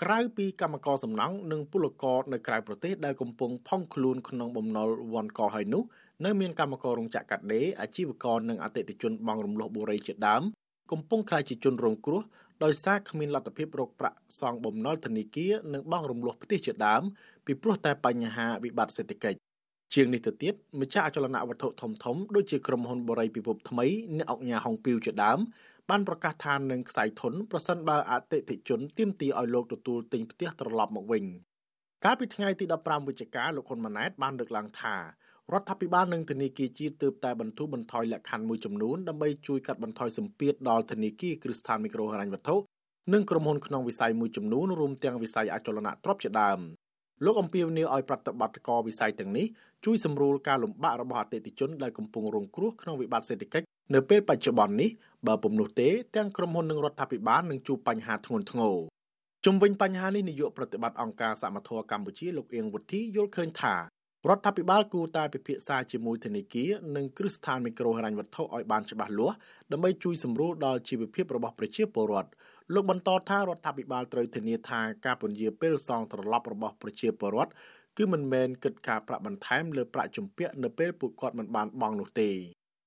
Speaker 12: ក្រៅពីកម្មករសំណង់និងពលករនៅក្រៅប្រទេសដែលកំពុងផុងខ្លួនក្នុងបំណុលវ៉ាន់កហើយនោះនៅមានកម្មកររោងចក្រកាត់ដេរអាជីវករនិងអតិថិជនបង់រំលោះបុរីជាដើមកំពុងក្លាយជាជនរងគ្រោះដោយសារគ្មានលទ្ធភាពរកប្រាក់សងបំណុលធនាគារនិងបង់រំលោះផ្ទះជាដើមពីព្រោះតែបញ្ហាវិបត្តិសេដ្ឋកិច្ចជាងនេះទៅទៀតម្ចាស់អចលនវត្ថុធំធំដូចជាក្រុមហ៊ុនបរិយពិភពថ្មីអ្នកអង្គញាហុងពីវជាដើម បានប្រកាសថានឹងខ្សែធនប្រសិនបើអតិថិជនទាមទារឲ្យលោកទទួលទិញផ្ទះត្រឡប់មកវិញកាលពីថ្ងៃទី15វិច្ឆិកាលោកហ៊ុនម៉ាណែតបានលើកឡើងថារដ្ឋាភិបាលនិងធនាគារជាតិទើបតែបន្ធូរបន្ថយលក្ខខណ្ឌមួយចំនួនដើម្បីជួយកាត់បន្ថយសម្ពាធដល់ធនាគារគ្រឹះស្ថានមីក្រូហិរញ្ញវត្ថុនិងក្រុមហ៊ុនក្នុងវិស័យមួយចំនួនរួមទាំងវិស័យអចលនទ្រព្យជាដើមលោកអំពាវនាវឲ្យប្រតិបត្តិការវិស័យទាំងនេះជួយសម្រួលការលំបាករបស់អតិថិជនដែលកំពុងរងគ្រោះក្នុងវិបត្តិសេដ្ឋកិច្ចនៅពេលបច្ចុប្បន្ននេះ បើពុំនោះទេទាំងក្រុមហ៊ុននិងរដ្ឋាភិបាលនឹងជួបបញ្ហាធ្ងន់ធ្ងរជំវិញបញ្ហានេះនាយកប្រតិបត្តិអង្គការសមត្ថៈកម្ពុជាលោកអៀងវុធីយល់ឃើញថារដ្ឋាភិបាលគួរតែពិភាក្សាជាមួយធនាគារនិងគ្រឹះស្ថានមីក្រូហិរញ្ញវត្ថុឲ្យបានច្បាស់លាស់ដើម្បីជួយសម្រួលដល់ជីវភាពរបស់ប្រជាពលរដ្ឋលោកបន្តថារដ្ឋាភិបាលត្រូវធានាថាការពន្យាពេលសងត្រឡប់របស់ប្រជាពលរដ្ឋគឺមិនមែនគិតការប្រាក់បន្ថែមលើប្រាក់ជំពាក់នៅពេលពួកគាត់មិនបានបង់នោះទេ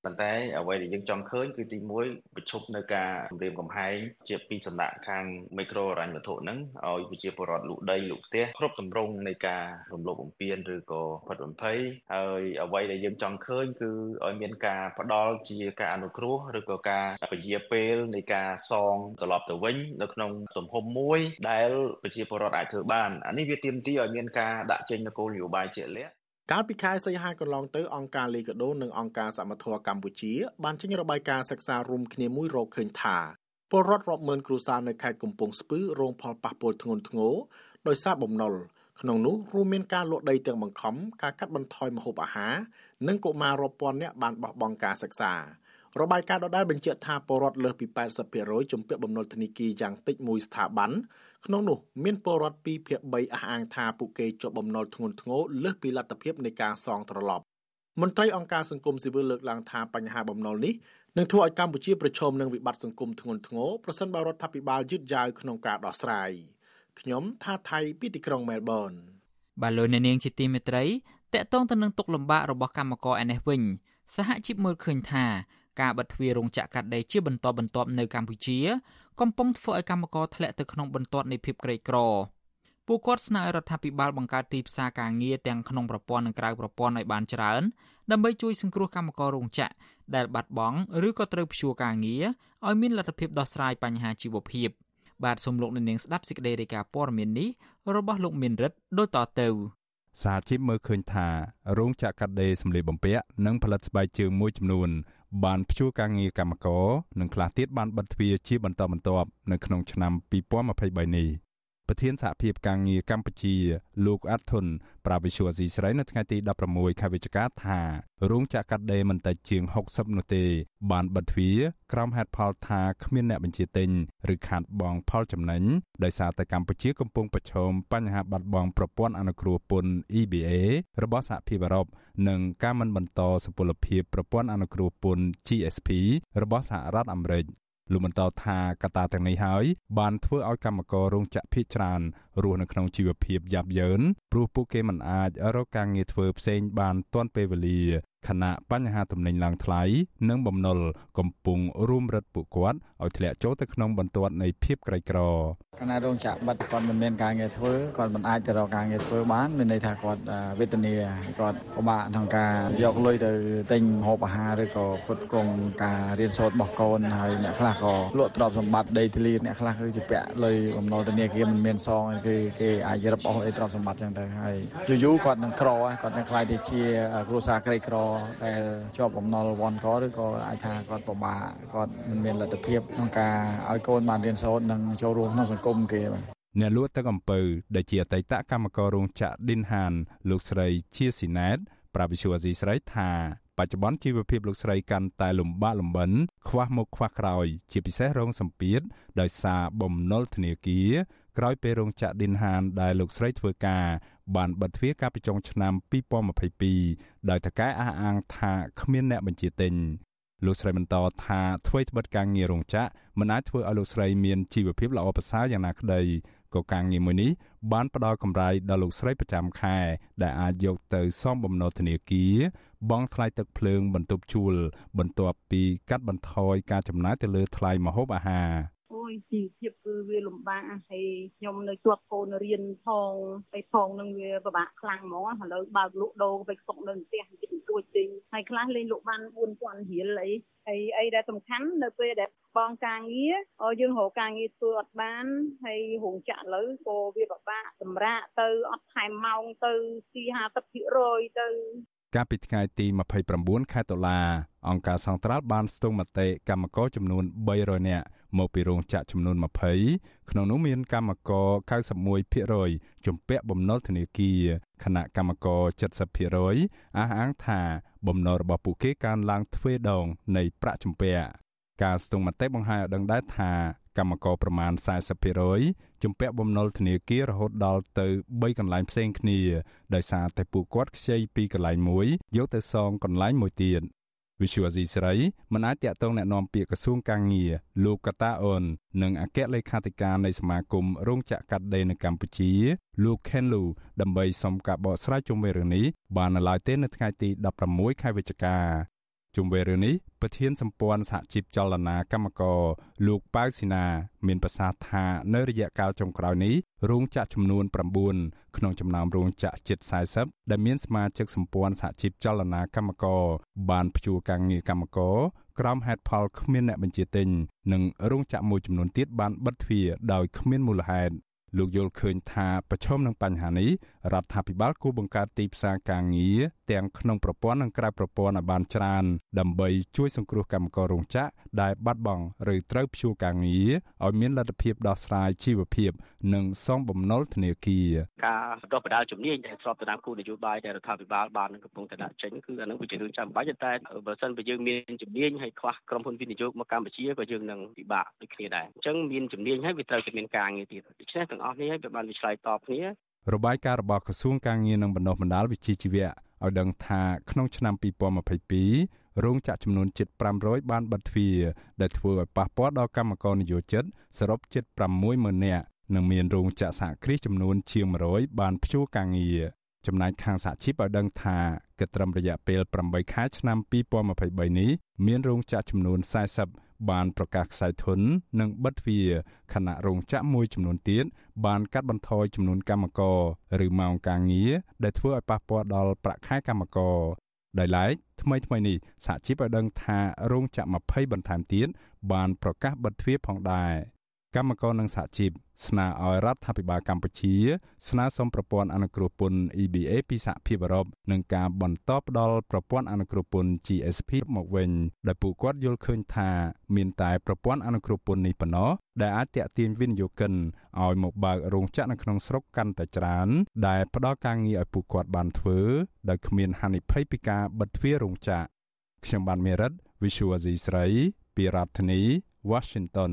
Speaker 15: ប៉ុន្តែអ្វីដែលយើងចង់ឃើញគឺទី1ប្រឈប់នៅការគម្រាមកំហែងជាពីសំណាក់ខាងមីក្រូហិរញ្ញវត្ថុហ្នឹងឲ្យប្រជាពលរដ្ឋលក់ដីលក់ផ្ទះគ្រប់ទម្រង់នៃការរំលោភបំពានឬក៏ផិតបំភ័យហើយអ្វីដែលយើងចង់ឃើញគឺឲ្យមានការផ្ដល់ជាការអនុគ្រោះឬក៏ការពជាពេលនៃការសងត្រឡប់ទៅវិញនៅក្នុងទំហំមួយដែលប្រជាពលរដ្ឋអាចធ្វើបានអានេះវាទាមទារឲ្យមានការដាក់ចេញនូវគោលនយោបាយជាក់លាក់
Speaker 12: កាលពីខែសីហាកន្លងទៅអង្គការលីកាដូនិងអង្គការសមត្ថៈកម្ពុជាបានចេញរបាយការណ៍សិក្សារួមគ្នាមួយរកឃើញថាពលរដ្ឋរាប់ម៉ឺនគ្រួសារនៅខេត្តកំពង់ស្ពឺរងផលប៉ះពាល់ធ្ងន់ធ្ងរដោយសារបំណុលក្នុងនោះរួមមានការលក់ដីទាំងបង្ខំការកាត់បន្ថយម្ហូបអាហារនិងកុមាររាប់ពាន់នាក់បានបោះបង់ការសិក្សា របាយការណ៍ដដែលបញ្ជាក់ថាពលរដ្ឋលើសពី80%ជំពាក់បំណុលធនាគារយ៉ាងតិចមួយស្ថាប័នក្នុងនោះមានពលរដ្ឋ2ភាគ3អះអាងថាពួកគេជាប់បំណុលធ្ងន់ធ្ងរលើសពីលទ្ធភាពនៃការសងត្រឡប់មន្ត្រីអង្គការសង្គមស៊ីវិលលើកឡើងថាបញ្ហាបំណុលនេះនឹងធ្វើឲ្យកម្ពុជាប្រឈមនឹងវិបត្តិសង្គមធ្ងន់ធ្ងរប្រសិនបើរដ្ឋាភិបាលយឺតយ៉ាវក្នុងការដោះស្រាយខ្ញុំថាថៃពីទីក្រុងមែលប៊ន
Speaker 1: បាទលោកអ្នកនាងជាទីមេត្រីតកតងទៅនឹងទុកលំបាករបស់កម្មករឯនេះវិញសហជីពមើលឃើញថា ការបិទទ្វាររោងចក្រកាត់ដេរជាបន្តបន្ទាប់នៅកម្ពុជា កំពុងធ្វើឲ្យកម្មករធ្លាក់ទៅក្នុងបន្ទាត់នៃភាពក្រីក្រពួកគាត់ស្នើឲ្យរដ្ឋាភិបាលបង្កើតទីផ្សារការងារទាំងក្នុងប្រព័ន្ធនិងក្រៅប្រព័ន្ធឲ្យបានច្រើនដើម្បីជួយសង្គ្រោះកម្មកររោងចក្រដែលបាត់បង់ឬក៏ត្រូវព្យួរការងារឲ្យមានលទ្ធភាពដោះស្រាយបញ្ហាជីវភាពបាទសូមលោកអ្នកនាងស្ដាប់សេចក្តីរាយការណ៍ព័ត៌មាននេះរបស់លោកមានរិទ្ធដូចតទៅ
Speaker 16: សហជីពមើលឃើញថារោងចក្រកាត់ដេរសម្លៀកបំពាក់និងផលិតស្បែកជើងមួយចំនួនបានព្យួរការងារកម្មករនិងខ្លះទៀតបានបិទទ្វារជាបន្តបន្ទាប់នៅក្នុងឆ្នាំ2023នេះ ប្រធានសហភាពការងារកម្ពុជាលោកអាត់ធុនប្រាប់វិសុវស៊ីស្រីនៅថ្ងៃទី16ខែវិច្ឆិកាថារោងចក្រកាត់ដេរមិនតិចជាង60នោះទេ បានបិទទ្វារក្រោមហេតុផលថាគ្មានអ្នកបញ្ជាទិញឬខាតបង់ផលចំណេញដោយសារតែកម្ពុជាកំពុងប្រឈមបញ្ហាបាត់បង់ប្រព័ន្ធអនុគ្រោះពន្ធ EBA របស់សហភាពអឺរ៉ុបនិងការមិនបន្តសុពលភាពប្រព័ន្ធអនុគ្រោះពន្ធ GSP របស់សហរដ្ឋអាមេរិក លោកបន្តថាកត្តាទាំងនេះហើយបានធ្វើឲ្យកម្មកររោងចក្រភៀសច្រើនរស់នៅក្នុងជីវភាពយ៉ាប់យ៉ឺនព្រោះពួកគេមិនអាចរកការងារធ្វើផ្សេងបានទាន់ពេលវេលា ខណៈបញ្ហាទំនិញឡើងថ្លៃនិងបំណុលកំពុងរួមរឹតពួកគាត់ឲ្យធ្លាក់ចូលទៅក្នុងបន្ទាត់នៃភាពក្រីក្រ
Speaker 17: ខណៈរោងចក្របិទគាត់មិនមានការងារធ្វើគាត់មិនអាចទៅរកការងារធ្វើបានមានន័យថាគាត់វេទនាគាត់ពិបាកក្នុងការយកលុយទៅទិញហូបអាហារឬក៏ផ្គត់ផ្គង់ការរៀនសូត្ររបស់កូនហើយអ្នកខ្លះក៏លក់ទ្រព្យសម្បត្តិដីធ្លីអ្នកខ្លះគឺជាពាក់លុយបំណុលធនាគារមិនមានសងគឺគេអាចរឹបអូសអីទ្រព្យសម្បត្តិចឹងទៅហើយយូរយូរគាត់នឹងក្រគាត់នឹងខ្លាយទៅជាគ្រួសារក្រីក្រដែលជាប់បំណុលវ៉ាន់កឬក៏អាចថាគាត់ពិបាកគាត់មិនមានលទ្ធភាពក្នុងការឲ្យកូនបានរៀនសូត្រនិងចូលរួមក្នុងសង្គមគេបាទ
Speaker 16: អ្នកលក់ទឹកអំពៅដែលជាអតីតកម្មកររោងចក្រ Din Han លោកស្រីជាស៊ីណែតប្រាប់វិសុវអាស៊ីស្រីថាបច្ចុប្បន្នជីវភាពលោកស្រីកាន់តែលំបាកលំបិនខ្វះមុខខ្វះក្រោយ ជាពិសេសរងសម្ពាធដោយសារបំណុលធនាគារ ក្រោយពេលរោងចក្រ Din Han ដែលលោកស្រីធ្វើការបានបិទទ្វារកាលពីចុងឆ្នាំ2022ដោយតកែអះអាងថាគ្មានអ្នកបញ្ជាទិញលោកស្រីបន្តថាធ្វើត្បិតការងាររោងចក្រមិនអាចធ្វើឲ្យលោកស្រីមានជីវភាពល្អប្រសើរយ៉ាងណាក្តីក៏ការងារមួយនេះបានផ្ដល់កម្រៃដល់លោកស្រីប្រចាំខែ ដែលអាចយកទៅសំបំណុលធនាគារបង់ថ្លៃទឹកភ្លើងបន្ទប់ជួល បន្ទាប់ពីកាត់បន្ថយការចំណាយទៅលើថ្លៃម្ហូបអាហារ
Speaker 13: អូ យជីវភាពគឺវាលំបាកហើយខ្ញុំនៅជាប់កូនរៀនផងហើយផងនឹងវាពិបាកខ្លាំងហ្មងឥឡូវបើកលក់ដូរទៅស្តុកនៅផ្ទះតិចតួចទិញហើយខ្លះលេងលក់បាន4000រៀលអីហើយអីដែលសំខាន់នៅពេលដែលបងការងារយើងរកការងារធ្វើអត់បានហើយរោងចក្រឥឡូវក៏វាពិបាកសម្រាកទៅអត់ថែមម៉ោងទៅទី50%ទៅ
Speaker 16: កាលពីថ្ងៃទី29ខែតុលាអង្គការសង្ត្រាល់បានស្ទង់មតិកម្មករចំនួន300នាក់ មកពីរោងចក្រចំនួន20ក្នុងនោះមានកម្មករ91%ជំពាក់បំណុលធនាគារខណៈកម្មករ70%អះអាងថាបំណុលរបស់ពួកគេកើនឡើងទ្វេដងនៃប្រាក់ជំពាក់ការស្ទង់មតិបង្ហាញឲ្យដឹងដែរថាកម្មករប្រមាណ40%ជំពាក់បំណុលធនាគាររហូតដល់ទៅ3កន្លែងផ្សេងគ្នាដោយសារតែពួកគាត់ខ្ចីពីកន្លែងមួយយកទៅសងកន្លែងមួយទៀត វិសុវអាស៊ីស្រីមិនអាចតាក់ទងแนะនាំពាក្យក្រសួងកាងារលោកកតាអូននិងអគ្គលេខាធិការនៃសមាគមរោងចក្រកាត់ដេរនៅកម្ពុជា លោក Ken Lu ដើម្បីសុំការបកស្រាយជុំវិញរឿងនេះបាននៅឡើយទេនៅថ្ងៃទី16ខែវិច្ឆិកា ជុំវិញរឿងនេះប្រធានសម្ព័ន្ធសហជីពចលនាកម្មករលោកប៉ៅស៊ីណា មានប្រសាសន៍ថានៅរយៈកាលចុងក្រោយនេះរោងចក្រចំនួន9ក្នុងចំណោមរោងចក្រជិត40ដែលមានសមាជិកសម្ព័ន្ធសហជីពចលនាកម្មករបានព្យួរការងារកម្មករក្រោមហេតុផលគ្មានអ្នកបញ្ជាទិញនិងរោងចក្រមួយចំនួនទៀតបានបិទទ្វារដោយគ្មានមូលហេតុលោកយល់ឃើញថាប្រឈមនឹងបញ្ហានេះ រដ្ឋាភិបាលគួរបង្កើតទីផ្សារការងារទាំងក្នុងប្រព័ន្ធនិងក្រៅប្រព័ន្ធឲ្យបានច្រើនដើម្បីជួយសង្គ្រោះកម្មកររោងចក្រដែលបាត់បង់ឬត្រូវព្យួរការងារឲ្យមានលទ្ធភាពដោះស្រាយជីវភាព និងសងបំណុលធនាគារ
Speaker 18: ការបណ្ដុះបណ្ដាលជំនាញដែលស្របទៅតាមគោលនយោបាយដែលរដ្ឋាភិបាលបានកំពុងតែដាក់ចេញគឺអានឹងវាជារឿងចាំបាច់តែបើសិនបើយើងមានជំនាញហើយខ្វះក្រុមហ៊ុនវិនិយោគមកកម្ពុជាក៏យើងនឹងពិបាកដូចគ្នាដែរអញ្ចឹងមានជំនាញហើយវាត្រូវតែមានការងារទៀតដូច្នេះទាំងអស់នេះហើយវាបានវាឆ្លើយតបគ្នា
Speaker 16: របាយការណ៍របស់ក្រសួងការងារនិងបណ្ដុះបណ្ដាលវិជ្ជាជីវៈឲ្យដឹងថាក្នុងឆ្នាំ2022រោងចក្រចំនួនជិត500បានបិទទ្វារដែលធ្វើឲ្យប៉ះពាល់ដល់កម្មករនិយោជិតសរុបជិត60000នាក់និងមានរោងចក្រសហគ្រាសចំនួនជាង100បានព្យួរការងារចំណែកខាងសហជីពឲ្យដឹងថាគិតត្រឹមរយៈពេល8ខែឆ្នាំ2023នេះមានរោងចក្រចំនួន40 បានប្រកាសខ្សែធននិងបិទទ្វារខណៈរោងចក្រមួយចំនួនទៀតបានកាត់បន្ថយចំនួនកម្មករឬម៉ោងការងារដែលធ្វើឲ្យប៉ះពាល់ដល់ប្រាក់ខែកម្មករដោយឡែកថ្មីថ្មីនេះសហជីពឲ្យដឹងថារោងចក្រ20បន្ថែមទៀតបានប្រកាសបិទទ្វារផងដែរ កម្មករនិងសហជីពស្នើឲ្យរដ្ឋាភិបាលកម្ពុជា ស្នើសុំប្រព័ន្ធអនុគ្រោះពន្ធ EBA ពីសហភាពអឺរ៉ុបនិងការបន្តផ្តល់ប្រព័ន្ធអនុគ្រោះពន្ធ GSP មកវិញដោយពួកគាត់យល់ឃើញថាមានតែប្រព័ន្ធអនុគ្រោះពន្ធនេះប៉ុណ្ណោះដែលអាចទាក់ទាញវិនិយោគិនឲ្យមកបើករោងចក្រនៅក្នុងស្រុកកាន់តែច្រើន ដែលផ្ដល់ការងារឲ្យពួកគាត់បានធ្វើដោយគ្មានហានិភ័យពីការបិទទ្វាររោងចក្រខ្ញុំបានមេរិត Visual Asia ស្រី ពីរដ្ឋធានី Washington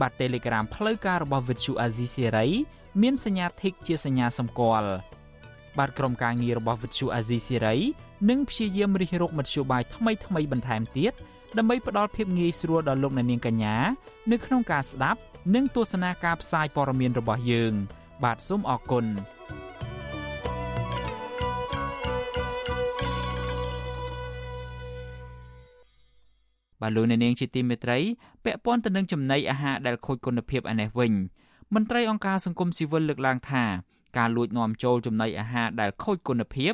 Speaker 1: បាទ Telegram ផ្លូវការរបស់ Vithu Azizi Serai មានសញ្ញា Tick ជាសញ្ញាសម្គាល់បាទក្រុមការងាររបស់ Vithu Azizi Serai នឹងព្យាយាមរិះរកមធ្យោបាយថ្មីថ្មីបន្ថែមទៀតដើម្បីផ្ដល់ភាពងាយស្រួលដល់លោកអ្នកនាងកញ្ញានៅក្នុងការស្ដាប់ និងទស្សនាការផ្សាយព័ត៌មានរបស់យើង បាទសូមអរគុណ បាទលោកអ្នកនាងជាទីមេត្រីពាក់ព័ន្ធទៅនឹងចំណីអាហារដែលខូចគុណភាពឯនេះវិញមន្ត្រីអង្គការសង្គមស៊ីវិលលើកឡើងថាការលួចនាំចូលចំណីអាហារដែលខូចគុណភាព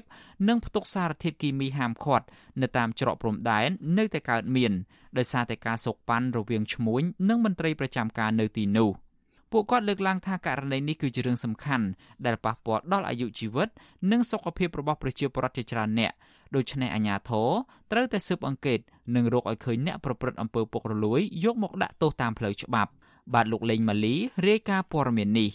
Speaker 1: និងផ្ទុកសារធាតុគីមីហាមឃាត់នៅតាមច្រកព្រំដែននៅតែកើតមានដោយសារតែការសោកប៉ាន់រវាងឈ្មួញនិងមន្ត្រីប្រចាំការនៅទីនោះពួកគាត់លើកឡើងថាករណីនេះគឺជារឿងសំខាន់ដែលប៉ះពាល់ដល់អាយុជីវិត និងសុខភាពរបស់ប្រជាពលរដ្ឋជាច្រើនអ្នក ដូច្នេះអាជ្ញាធរត្រូវតែស៊ើបអង្កេតនិងរកឲ្យឃើញអ្នកប្រព្រឹត្តអំពើពុករលួយយកមកដាក់ទោសតាមផ្លូវច្បាប់ បាទលោកលេងម៉ាលីរាយការណ៍ព័ត៌មាននេះ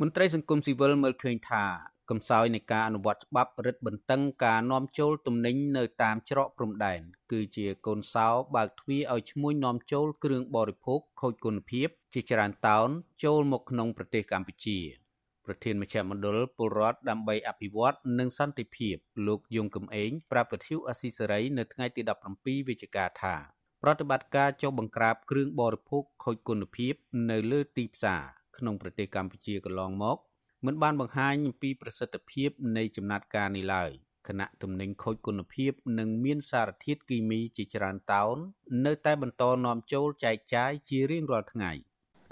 Speaker 19: មន្ត្រីសង្គមស៊ីវិលមើលឃើញថាកំសោយនៃការអនុវត្តច្បាប់រឹតបន្តឹងការនាំចូលទំនិញនៅតាមច្រកព្រំដែនគឺជាកូនសោបើកទ្វារឲ្យឈ្មួញនាំចូលគ្រឿងបរិភោគខូចគុណភាព ជាច្រើនតោនចូលមកក្នុងប្រទេសកម្ពុជា ប្រធានមជ្ឈមណ្ឌលពលរដ្ឋដើម្បីអភិវឌ្ឍនិងសន្តិភាពលោកយងកំឯងប្រាប់វិទ្យុអស៊ីសេរីនៅថ្ងៃទី17វិច្ឆិកាថាប្រតិបត្តិការចុះបង្ក្រាបគ្រឿងបរិភោគខូចគុណភាពនៅលើទីផ្សារក្នុងប្រទេសកម្ពុជាកន្លងមកមិនបានបង្ហាញអំពីប្រសិទ្ធភាពនៃចំណាត់ការនេះឡើយគណៈទំនិញខូចគុណភាពនិងមានសារធាតុគីមីជាច្រើនតោននៅតែបន្តនាំចូលចែកចាយជារៀងរាល់ថ្ងៃ។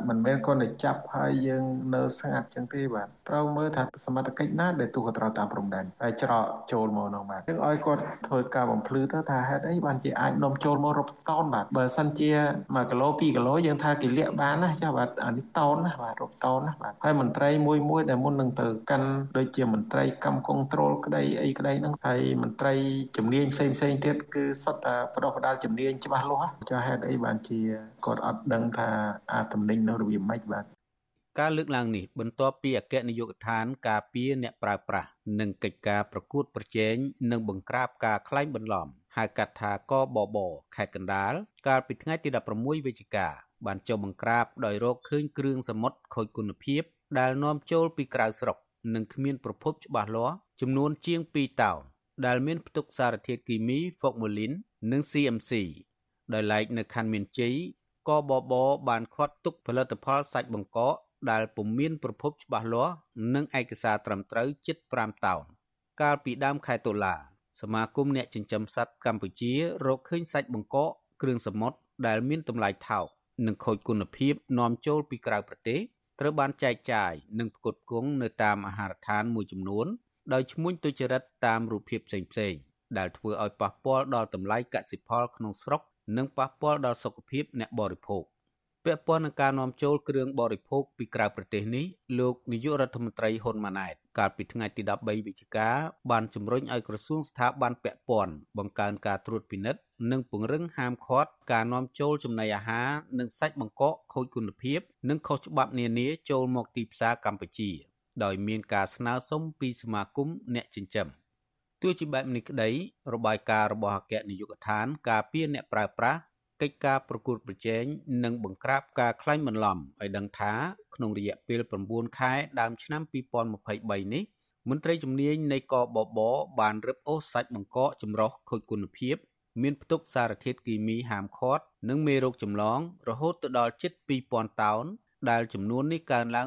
Speaker 20: មិនមែនគ្រាន់តែចាប់ហើយយើងនៅស្ងាត់ចឹងទេបាទត្រូវមើលថាសមត្ថកិច្ចណាដែលទូកត្រូវតាមព្រំដែនហើយច្រកចូលមកនោះបាទយើងឲ្យគាត់ធ្វើការបំភ្លឺទៅថាហេតុអីបានជាអាចនាំចូលមករົບតោនបាទបើសិនជា1គីឡូ2គីឡូយើងថាគេលាក់បានណាចាបាទអានេះតោនណាបាទរົບតោនណាបាទហើយមន្ត្រីមួយមួយដែលមុននឹងទៅកាន់ដូចជាមន្ត្រីកម្មគងត្រូលក្តីអីក្តីហ្នឹងហើយមន្ត្រីជំនាញផ្សេងផ្សេងទៀតគឺសុទ្ធតែបដោះបដាលជំនាញច្បាស់លាស់ចាហេតុអីបានជាគាត់អត់ដឹងថាអាតំណែងនៅរបៀបម៉េចបាទ
Speaker 19: ការលើកឡើងនេះបន្ទាប់ពីអគ្គនាយកដ្ឋានការពារអ្នកប្រើប្រាស់និងកិច្ចការប្រកួតប្រជែងនិងបង្ក្រាបការក្លែងបន្លំហៅកាត់ថាកបបខេត្តកណ្ដាលកាលពីថ្ងៃទី16វិច្ឆិកាបានចុះបង្ក្រាបដោយរកឃើញគ្រឿងសមុទ្រខូចគុណភាព ដែលនាំចូលពីក្រៅស្រុក និងគ្មានប្រភពច្បាស់លាស់ចំនួនជាង2តោនដែលមានផ្ទុកសារធាតុគីមី Formalin និង CMC ដោយឡែកនៅខណ្ឌមានជ័យ កបបបានខាត់ទុកផលិតផលសាច់បង្កកដែលពុំមានប្រភពច្បាស់លាស់និងឯកសារត្រឹមត្រូវជិត5តោនកាលពីដើមខែតុលាសមាគមអ្នកចិញ្ចឹមសត្វកម្ពុជារកឃើញសាច់បង្កកគ្រឿងសមុទ្រដែលមានតម្លៃថោកនិងខូចគុណភាពនាំចូលពីក្រៅប្រទេសត្រូវបានចែកចាយនិងផ្គត់ផ្គង់នៅតាមអាហារដ្ឋានមួយចំនួន ដោយឈ្មោះទុច្ចរិតតាមរូបភាពផ្សេងៗដែលធ្វើឲ្យប៉ះពាល់ដល់តម្លៃកសិផលក្នុងស្រុក និងប៉ះពាល់ដល់សុខភាពអ្នកបរិភោគពាក់ព័ន្ធនឹងការនាំចូលគ្រឿងបរិភោគពីក្រៅប្រទេសនេះលោកនាយករដ្ឋមន្ត្រីហ៊ុនម៉ាណែតកាលពីថ្ងៃទី13វិច្ឆិកាបានជំរុញឲ្យក្រសួងស្ថាប័នពាក់ព័ន្ធបង្កើនការត្រួតពិនិត្យនិងពង្រឹងហាមឃាត់ការនាំចូលចំណីអាហារនិងសាច់បង្កកខូចគុណភាព និងខុសច្បាប់នានាចូលមកទីផ្សារកម្ពុជា ដោយមានការស្នើសុំពីសមាគមអ្នកចិញ្ចឹម។ ទោះជាបែបនេះក្តីរបាយការណ៍របស់អគ្គនាយកដ្ឋាន ការពារអ្នកប្រើប្រាស់កិច្ចការប្រកួតប្រជែងនិងបង្ក្រាបការក្លែងបន្លំឲ្យដឹងថាក្នុងរយៈពេល9ខែដើមឆ្នាំ2023នេះមន្ត្រីជំនាញនៃកបបបានរឹបអូសសាច់បង្កកចម្រុះខូចគុណភាព មានផ្ទុកសារធាតុគីមីហាមឃាត់និងមេរោគចម្លង រហូតទៅដល់ជិត2000តោនដែលចំនួននេះកើនឡើង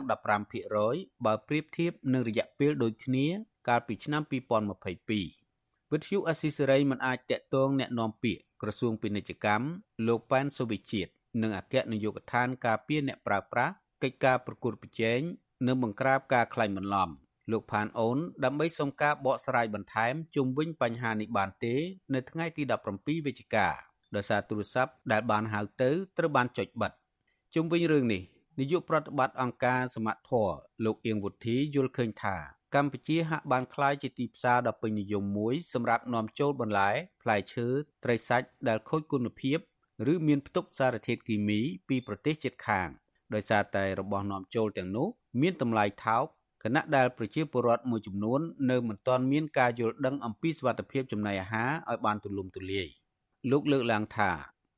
Speaker 19: 15%បើប្រៀបធៀបនឹងរយៈពេលដូចគ្នា កាលពីឆ្នាំ2022វិទ្យុអស៊ីសេរីមិនអាចតាក់ទងแนะនាំពាក្យក្រសួងពាណិជ្ជកម្មលោកប៉ែនសូវិជាតិនិងអគ្គនាយកដ្ឋានការពារអ្នកប្រើប្រាស់កិច្ចការប្រកួតប្រជែងនិងបង្ក្រាបការក្លែងបន្លំលោកផានអូនដើម្បីសុំការបកស្រាយបន្ថែមជុំវិញបញ្ហានេះបានទេ នៅថ្ងៃទី17វិច្ឆិកាដោយសារទូរស័ព្ទដែលបានហៅទៅត្រូវបានចុចបិទជុំវិញរឿងនេះនាយកប្រតិបត្តិអង្គការសមត្ថធម៌លោកអៀងវុធីយល់ឃើញថា កម្ពុជាហាក់បានក្លាយជាទីផ្សារដ៏ពេញនិយមមួយសម្រាប់នាំចូលបន្លែ ផ្លែឈើត្រីសាច់ដែលខូចគុណភាពឬមានផ្ទុកសារធាតុគីមីពីប្រទេសជិតខាងដោយសារតែរបស់នាំចូលទាំងនោះមានតម្លៃថោកខណៈដែលប្រជាពលរដ្ឋមួយចំនួននៅមិនទាន់មានការយល់ដឹងអំពីសុវត្ថិភាពចំណីអាហារឲ្យបានទូលំទូលាយលោកលើកឡើងថា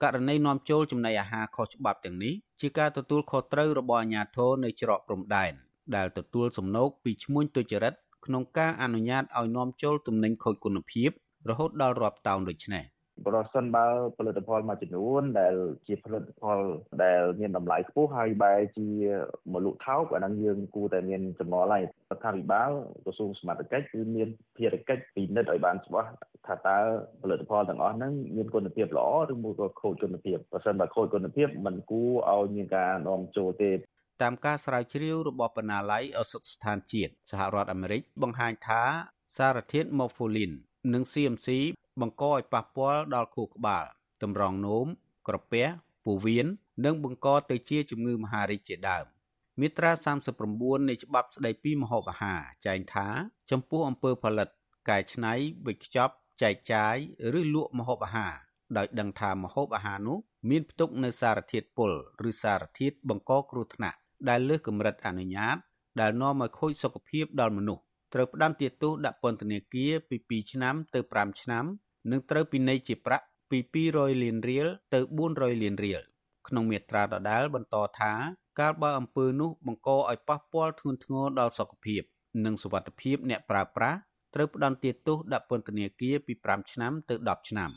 Speaker 19: ករណីនាំចូលចំណីអាហារខុសច្បាប់ទាំងនេះជាការទទួលខុសត្រូវរបស់អាជ្ញាធរនៅច្រកព្រំដែន ដែលទទួលសំណូកពីឈ្មួញទុច្ចរិតក្នុងការអនុញ្ញាតឲ្យនាំចូលទំនិញខូចគុណភាព រហូតដល់រាប់តោនដូចនេះ
Speaker 21: ប្រសិនបើផលិតផលមួយចំនួន ដែលជាផលិតផលដែលមានតម្លៃខ្ពស់ហើយបែរជាមលុថោកអាហ្នឹងយើងគួរតែមានចំណល់ហើយរដ្ឋាភិបាលក្រសួងសមត្ថកិច្ចគឺមានភារកិច្ចពិនិត្យឲ្យបានច្បាស់ថាតើផលិតផលទាំងអស់ហ្នឹងមានគុណភាពល្អឬមួយក៏ខូចគុណភាពបើសិនបើខូចគុណភាពมันគួរឲ្យមានការនាំចូលទេ
Speaker 19: តាមការស្រាវជ្រាវរបស់បណ្ណាល័យឱសថស្ថានជាតិសហរដ្ឋអាមេរិកបង្ហាញថាសារធាតុ morphine និង CMC បង្កឲ្យប៉ះពាល់ដល់ខួរក្បាលតម្រងនោមក្រពះពោះវៀននិងបង្កទៅជាជំងឺមហារីកជាដើមមាត្រា39នៃច្បាប់ស្តីពីម្ហូបអាហារចែងថា ចំពោះអំពើផលិត កែច្នៃវេចខ្ចប់ចែកចាយឬលក់ម្ហូបអាហារដោយដឹងថាម្ហូបអាហារនោះមានផ្ទុកនៅសារធាតុពុលឬសារធាតុបង្កគ្រោះថ្នាក់ ដែលលើសកម្រិតអនុញ្ញាត ដែលនាំឲ្យខូចសុខភាពដល់មនុស្សត្រូវផ្តន្ទាទោសដាក់ពន្ធនាគារពី2ឆ្នាំទៅ5ឆ្នាំ និងត្រូវពិន័យជាប្រាក់ពី200លានរៀលទៅ400លានរៀលក្នុងមាត្រាដដែលបន្តថាកាលបើអំពើនោះបង្កឲ្យប៉ះពាល់ធ្ងន់ធ្ងរដល់សុខភាព និងសុវត្ថិភាពអ្នកប្រើប្រាស់ត្រូវផ្តន្ទាទោសដាក់ពន្ធនាគារពី5ឆ្នាំទៅ10ឆ្នាំ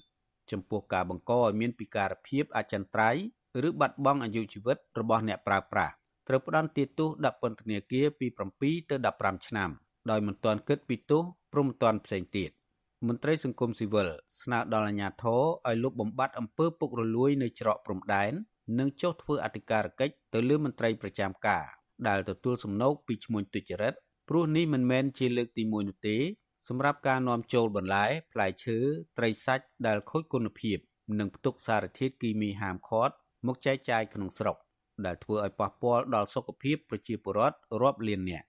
Speaker 19: ចំពោះការបង្កឲ្យមានពិការភាពអចិន្ត្រៃយ៍ឬបាត់បង់អាយុជីវិតរបស់អ្នកប្រើប្រាស់ ត្រូវផ្តន្ទាទោសដាក់ពន្ធនាគារពី7ទៅ15ឆ្នាំដោយមិនទាន់គិតពីទោសព្រំទាន់ផ្សេងទៀតមន្ត្រីសង្គមស៊ីវិលស្នើដល់អាជ្ញាធរឲ្យលុបបំបាត់អំពើពុករលួយនៅច្រកព្រំដែននិងចុះធ្វើអធិការកិច្ចទៅលើមន្ត្រីប្រចាំការដែលទទួលសំណូកពីឈ្មោះទុច្ចរិតព្រោះនេះមិនមែនជាលើកទី1នោះទេសម្រាប់ការនាំចូលបន្លែផ្លែឈើត្រីសាច់ដែលខូចគុណភាព និងផ្ទុកសារធាតុគីមីហាមឃាត់មកចែកចាយក្នុងស្រុក ដែលធ្វើឲ្យប៉ះពាល់ដល់សុខភាពប្រជាពលរដ្ឋរាប់លាននាក់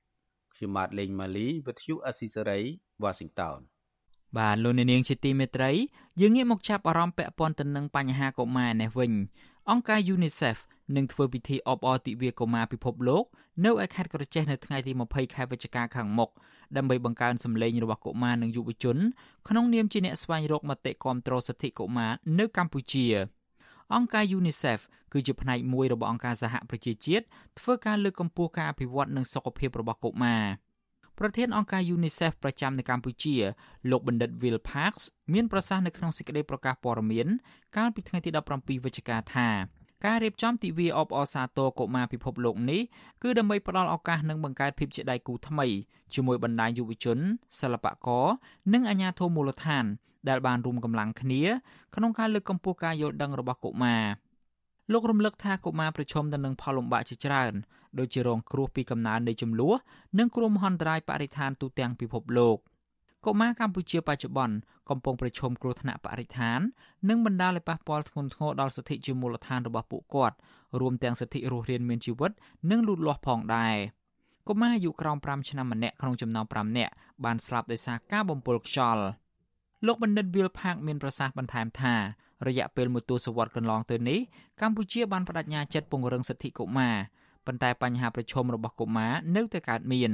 Speaker 19: ខ្ញុំបាទលេងម៉ាលីវិទ្យុអស៊ីសេរី Washington
Speaker 1: បាទលោកអ្នកនាងជាទីមេត្រីយើងងាកមកចាប់អារម្មណ៍ពាក់ព័ន្ធទៅនឹងបញ្ហាកុមារនេះវិញអង្គការ UNICEF នឹងធ្វើពិធីអបអរទិវាកុមារពិភពលោកនៅឯខេត្តក្រចេះនៅថ្ងៃទី20ខែវិច្ឆិកាខាងមុខដើម្បីបង្កើនសម្លេងរបស់កុមារនិងយុវជនក្នុងនាមជាអ្នកស្វែងរកមតិគាំទ្រសិទ្ធិកុមារនៅកម្ពុជា អង្គការ UNICEF គឺជាផ្នែកមួយរបស់អង្គការសហប្រជាជាតិធ្វើការលើកកម្ពស់ការអភិវឌ្ឍនិងសុខភាពរបស់កុមារប្រធានអង្គការ UNICEF ប្រចាំនៅកម្ពុជាលោកបណ្ឌិត Will Parks មានប្រសាសន៍នៅក្នុងសេចក្តីប្រកាសព័ត៌មានកាលពីថ្ងៃទី17វិច្ឆិកាថាការរៀបចំទិវាអបអរសាទរកុមារពិភពលោកនេះគឺដើម្បីផ្ដល់ឱកាសនិងបង្កើតភាពជាដៃគូថ្មីជាមួយបណ្ដាញយុវជនសិល្បករនិងអាជ្ញាធរមូលដ្ឋាន ដែលបានរួមកម្លាំងគ្នាក្នុងការលើកកម្ពស់ការយល់ដឹងរបស់កុមារលោករំលឹកថាកុមារប្រឈមទៅនឹងផលលំបាកជាច្រើនដូចជារងគ្រោះពីកំណើននៃចំនួននិងគ្រោះមហន្តរាយបរិស្ថានទូទាំងពិភពលោកកុមារកម្ពុជាបច្ចុប្បន្នកំពុងប្រឈមគ្រោះថ្នាក់បរិស្ថាននិងបណ្ដាលឲ្យប៉ះពាល់ធ្ងន់ធ្ងរដល់សិទ្ធិជាមូលដ្ឋានរបស់ពួកគាត់រួមទាំងសិទ្ធិរស់រានមានជីវិតនិងលូតលាស់ផងដែរកុមារអាយុក្រោម5ឆ្នាំម្នាក់ក្នុងចំណោម5នាក់បានស្លាប់ដោយសារការបំពុលខ្យល់ លោកបណ្ឌិតវិលផាកមានប្រសាសន៍បន្ថែមថារយៈពេលមួយទសវត្សរ៍កន្លងទៅនេះកម្ពុជាបានបដិញ្ញាចិត្តពង្រឹងសិទ្ធិកុមារប៉ុន្តែបញ្ហាប្រឈមរបស់កុមារនៅតែកើតមាន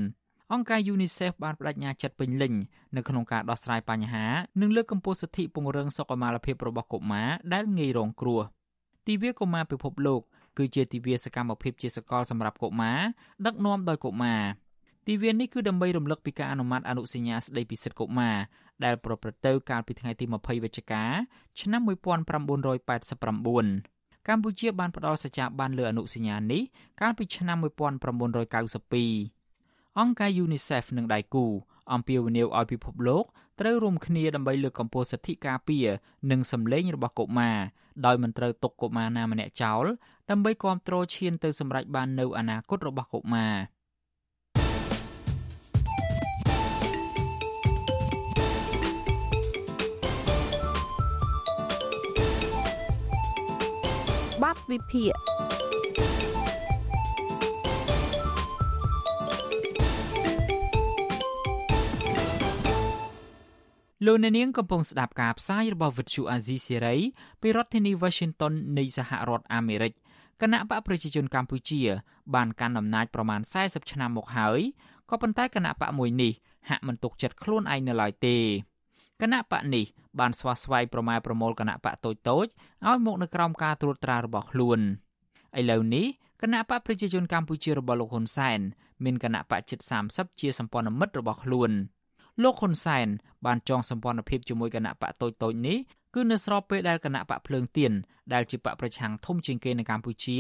Speaker 1: អង្គការ UNICEF បានបដិញ្ញាចិត្តពេញលេញនៅក្នុងការដោះស្រាយបញ្ហានិងលើកកម្ពស់សិទ្ធិពង្រឹងសុខុមាលភាពរបស់កុមារដែលងាយរងគ្រោះទិវាកុមារពិភពលោកគឺជាទិវាសកម្មភាពជាសកលសម្រាប់កុមារដឹកនាំដោយកុមារ ទិវានេះគឺដើម្បីរំលឹកពីការអនុម័តអនុសញ្ញាស្តីពីសិទ្ធិកុមារដែលប្រព្រឹត្តទៅកាលពីថ្ងៃទី20វិច្ឆិកាឆ្នាំ1989កម្ពុជាបានផ្ដល់សច្ចាប័នលើអនុសញ្ញានេះកាលពីឆ្នាំ1992អង្គការ UNICEF និងដៃគូអំពាវនាវឲ្យពិភពលោកត្រូវរួមគ្នាដើម្បីលើកកម្ពស់សិទ្ធិការពារនិងសម្លេងរបស់កុមារដោយមិនត្រូវទុកកុមារណាម្នាក់ចោលដើម្បីគ្រប់គ្រងឈានទៅសម្រេចបាននូវអនាគតរបស់កុមារ
Speaker 22: វិភាគ
Speaker 1: លោកអ្នកនាងកំពុងស្ដាប់ការផ្សាយរបស់ Vuthu Azizi Serai ពីរដ្ឋធានី Washington នៃសហរដ្ឋអាមេរិកគណៈបកប្រជាជនកម្ពុជា បានកាន់អំណាចប្រមាណ40ឆ្នាំមកហើយក៏ប៉ុន្តែគណៈបកមួយនេះហាក់មិនទុកចិត្តខ្លួនឯងនៅឡើយទេ គណៈបកនេះបានស្វាស្វែងប្រម៉ែប្រមូលគណៈបកតូចតូចឲ្យមកនៅក្រោមការត្រួតត្រារបស់ខ្លួនឥឡូវនេះគណៈបកប្រជាជនកម្ពុជារបស់លោកហ៊ុនសែនមានគណៈបកជិត30ជាសម្ព័ន្ធមិត្តរបស់ខ្លួន។លោកហ៊ុនសែនបានចងសម្ព័ន្ធភាពជាមួយគណៈបកតូចតូចនេះគឺនៅស្របពេលដែលគណៈបកភ្លើងទៀនដែលជាបកប្រឆាំងធំជាងគេនៅកម្ពុជា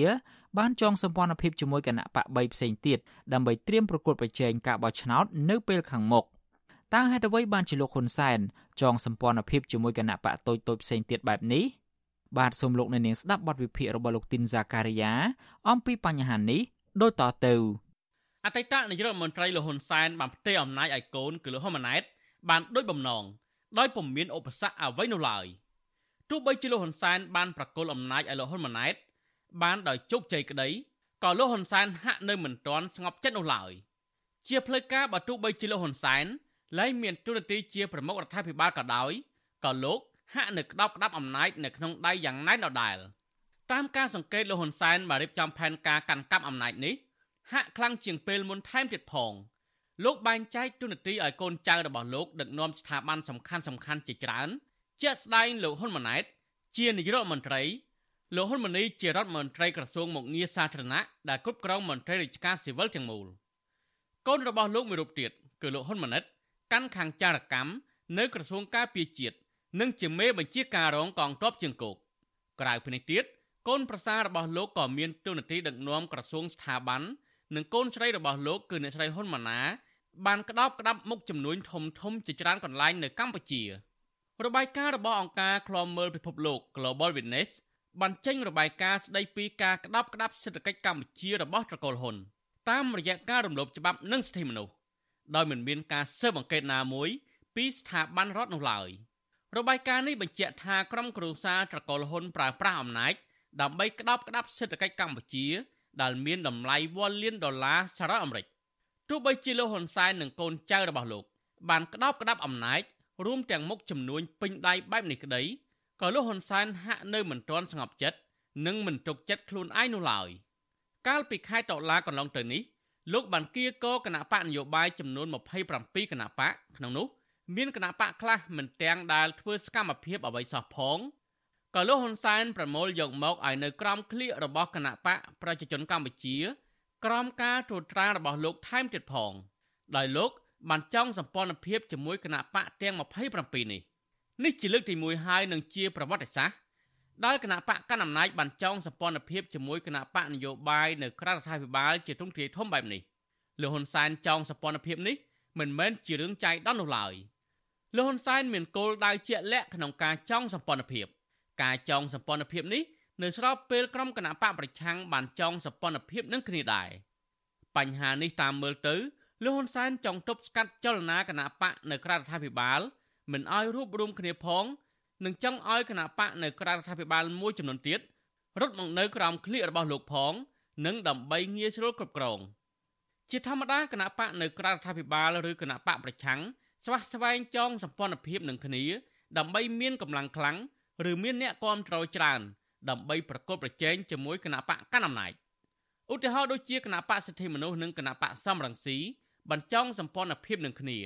Speaker 1: បានចងសម្ព័ន្ធភាពជាមួយគណៈបក3ផ្សេងទៀតដើម្បីត្រៀមប្រកួតប្រជែងការបោះឆ្នោតនៅពេលខាងមុខ តើហេតុអ្វីបានជាលោកហ៊ុនសែនចងសម្ព័ន្ធភាពជាមួយគណៈបកតូចតូចផ្សេងទៀតបែបនេះបាទសូមលោកអ្នកនាងស្ដាប់បទវិភាគរបស់លោកទីនហ្សាការីយ៉ាអំពីបញ្ហានេះដូចតទៅ
Speaker 2: អតីតនាយករដ្ឋមន្ត្រីលហ៊ុនសែនបានផ្ទេរអំណាចឲ្យកូនគឺលោកហ៊ុនម៉ាណែតបានដូចបំណងដោយពុំមានឧបសគ្គអ្វីនោះឡើយទោះបីជាលោកហ៊ុនសែនបានប្រកល់អំណាចឲ្យលោកហ៊ុនម៉ាណែតបានដោយជោគជ័យក្តីក៏លោកហ៊ុនសែនហាក់នៅមិនទាន់ស្ងប់ចិត្តនោះឡើយជាផ្លូវការបើទោះបីជាលោកហ៊ុនសែន លែងមានទូរនទីជាប្រមុខរដ្ឋាភិបាលក៏ដោយក៏លោកហាក់នៅក្តោបក្តាប់អំណាចនៅក្នុងដៃយ៉ាងណែនដដែលតាមការសង្កេតលោកហ៊ុនសែនបានរៀបចំផែនការកាន់កាប់អំណាចនេះហាក់ខ្លាំងជាងពេលមុនថែមទៀតផងលោកបែងចែកទូនាទីឲ្យកូនចៅរបស់លោកដឹកនាំស្ថាប័នសំខាន់សំខាន់ជាច្រើន ជាក់ស្ដែងលោកហ៊ុនម៉ាណែត ជានាយករដ្ឋមន្ត្រីលោកហ៊ុនម៉ាណីជារដ្ឋមន្ត្រីក្រសួងមុខងារសាធារណៈដែលគ្រប់គ្រងមន្ត្រីរាជការស៊ីវិលទាំងមូលកូនរបស់លោកមួយរូបទៀតគឺលោកហ៊ុនម៉ាណិត កាន់ខាងចារកម្មនៅក្រសួងការពារជាតិនិងជាមេបញ្ជាការរងកងទ័ពជើងគោកក្រៅពីនេះទៀតកូនប្រសាររបស់លោកក៏មានទូនាទីដឹកនាំក្រសួងស្ថាប័ននិងកូនស្រីរបស់លោកគឺអ្នកស្រីហ៊ុនម៉ាណែតបានក្តោបក្តាប់មុខចំនួនធំធំជាច្រើនកន្លែងនៅកម្ពុជា របាយការណ៍របស់អង្គការឃ្លាំមើលពិភពលោក Global Witness បានចេញរបាយការណ៍ស្ដីពីការក្តោបក្តាប់សេដ្ឋកិច្ចកម្ពុជារបស់ត្រកូលហ៊ុនតាមរយៈការរំលោភច្បាប់និងសិទ្ធិមនុស្ស ដោយមិនមានការស៊ើបអង្កេតណាមួយពីស្ថាប័នរដ្ឋនោះឡើយរបាយការណ៍នេះបញ្ជាក់ថាក្រុមគ្រួសារត្រកូលហ៊ុនប្រើប្រាស់អំណាចដើម្បីក្តោបក្តាប់សេដ្ឋកិច្ចកម្ពុជាដែលមានតម្លៃវ៉ាលានដុល្លារសហរដ្ឋអាមេរិកទោះបីជាលោកហ៊ុនសែននិងកូនចៅរបស់លោក បានក្តោបក្តាប់អំណាចរួមទាំងមុខចំនួនពេញដៃបែបនេះក្តីក៏លោកហ៊ុនសែនហាក់នៅមិនទាន់ស្ងប់ចិត្តនិងមិនទុកចិត្តខ្លួនឯងនោះឡើយកាលពីខែតុលាកន្លងទៅនេះ លោកបានគៀកគណៈបកនយោបាយចំនួន27គណៈបកក្នុងនោះមានគណៈបកខ្លះមិនទាំងដែលធ្វើសកម្មភាពអ្វីសោះផងក៏លោកហ៊ុនសែនប្រមូលយកមកឲ្យនៅក្រមឃ្លៀករបស់គណៈបកប្រជាជនកម្ពុជា ក្រមការត្រួតត្រារបស់លោកថែមទៀតផងដោយលោកបានចង់សម្ព័ន្ធភាពជាមួយគណៈបកទាំង27នេះនេះជាលើកទី1ហើយនឹងជាប្រវត្តិសាស្ត្រ ដែលគណៈបកកណ្ដាលអំណាចបានចង់សម្ព័ន្ធភាពជាមួយគណៈបកនយោបាយនៅក្រៅរដ្ឋាភិបាលជាទ្រង់ទ្រាយធំបែបនេះលោកហ៊ុនសែនចង់សម្ព័ន្ធភាពនេះមិនមែនជារឿងចៃដន្យនោះឡើយលោកហ៊ុនសែនមានគោលដៅជាក់លាក់ក្នុងការចង់សម្ព័ន្ធភាព ការចងសម្ព័ន្ធភាពនេះនៅស្របពេលក្រុមគណៈបកប្រឆាំងបានចងសម្ព័ន្ធភាពនឹងគ្នាដែរបញ្ហានេះតាមមើលទៅលោកហ៊ុនសែនចង់ទប់ស្កាត់ចលនាគណៈបកនៅក្រៅរដ្ឋាភិបាលមិនឲ្យរួបរวมគ្នាផង និងចង់ឲ្យគណៈបកនៅក្រៅរដ្ឋាភិបាលមួយចំនួនទៀតរត់មកនៅក្រោមឃ្លៀករបស់លោកផង និងដើម្បីងាយស្រួលគ្រប់គ្រងជាធម្មតាគណៈបកនៅក្រៅរដ្ឋាភិបាលឬគណៈបកប្រឆាំងស្វះស្វែងចងសម្ព័ន្ធភាពនឹងគ្នា ដើម្បីមានកម្លាំងខ្លាំងឬមានអ្នកគាំទ្រច្រើនដើម្បីប្រកបប្រជែងជាមួយគណៈបកកណ្ដាលអំណាចឧទាហរណ៍ដូចជាគណៈបកសិទ្ធិមនុស្សនិងគណៈបកសំរងស៊ីបញ្ចង់សម្ព័ន្ធភាពនឹងគ្នា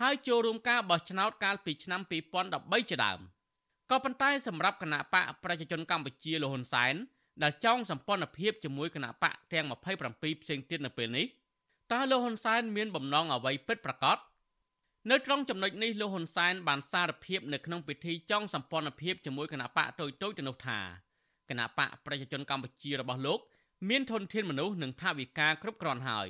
Speaker 2: ហើយចូលរួមការបោះឆ្នោតកាលពីឆ្នាំ2013ជាដើម ក៏ប៉ុន្តែសម្រាប់គណៈបកប្រជាជនកម្ពុជាលហ៊ុនសែនដែលចង់សម្ព័ន្ធភាពជាមួយគណៈបកទាំង27ផ្សេងទៀតនៅពេលនេះតើលោកហ៊ុនសែនមានបំណងអ្វីពិតប្រាកដនៅត្រង់ចំណុចនេះលោកហ៊ុនសែនបានសារភាពនៅក្នុងពិធីចងសម្ព័ន្ធភាពជាមួយគណៈបកតូចតូចទៅនោះថាគណៈបកប្រជាជនកម្ពុជារបស់លោក មានធនធានមនុស្សនិងថវិកាគ្រប់គ្រាន់ហើយ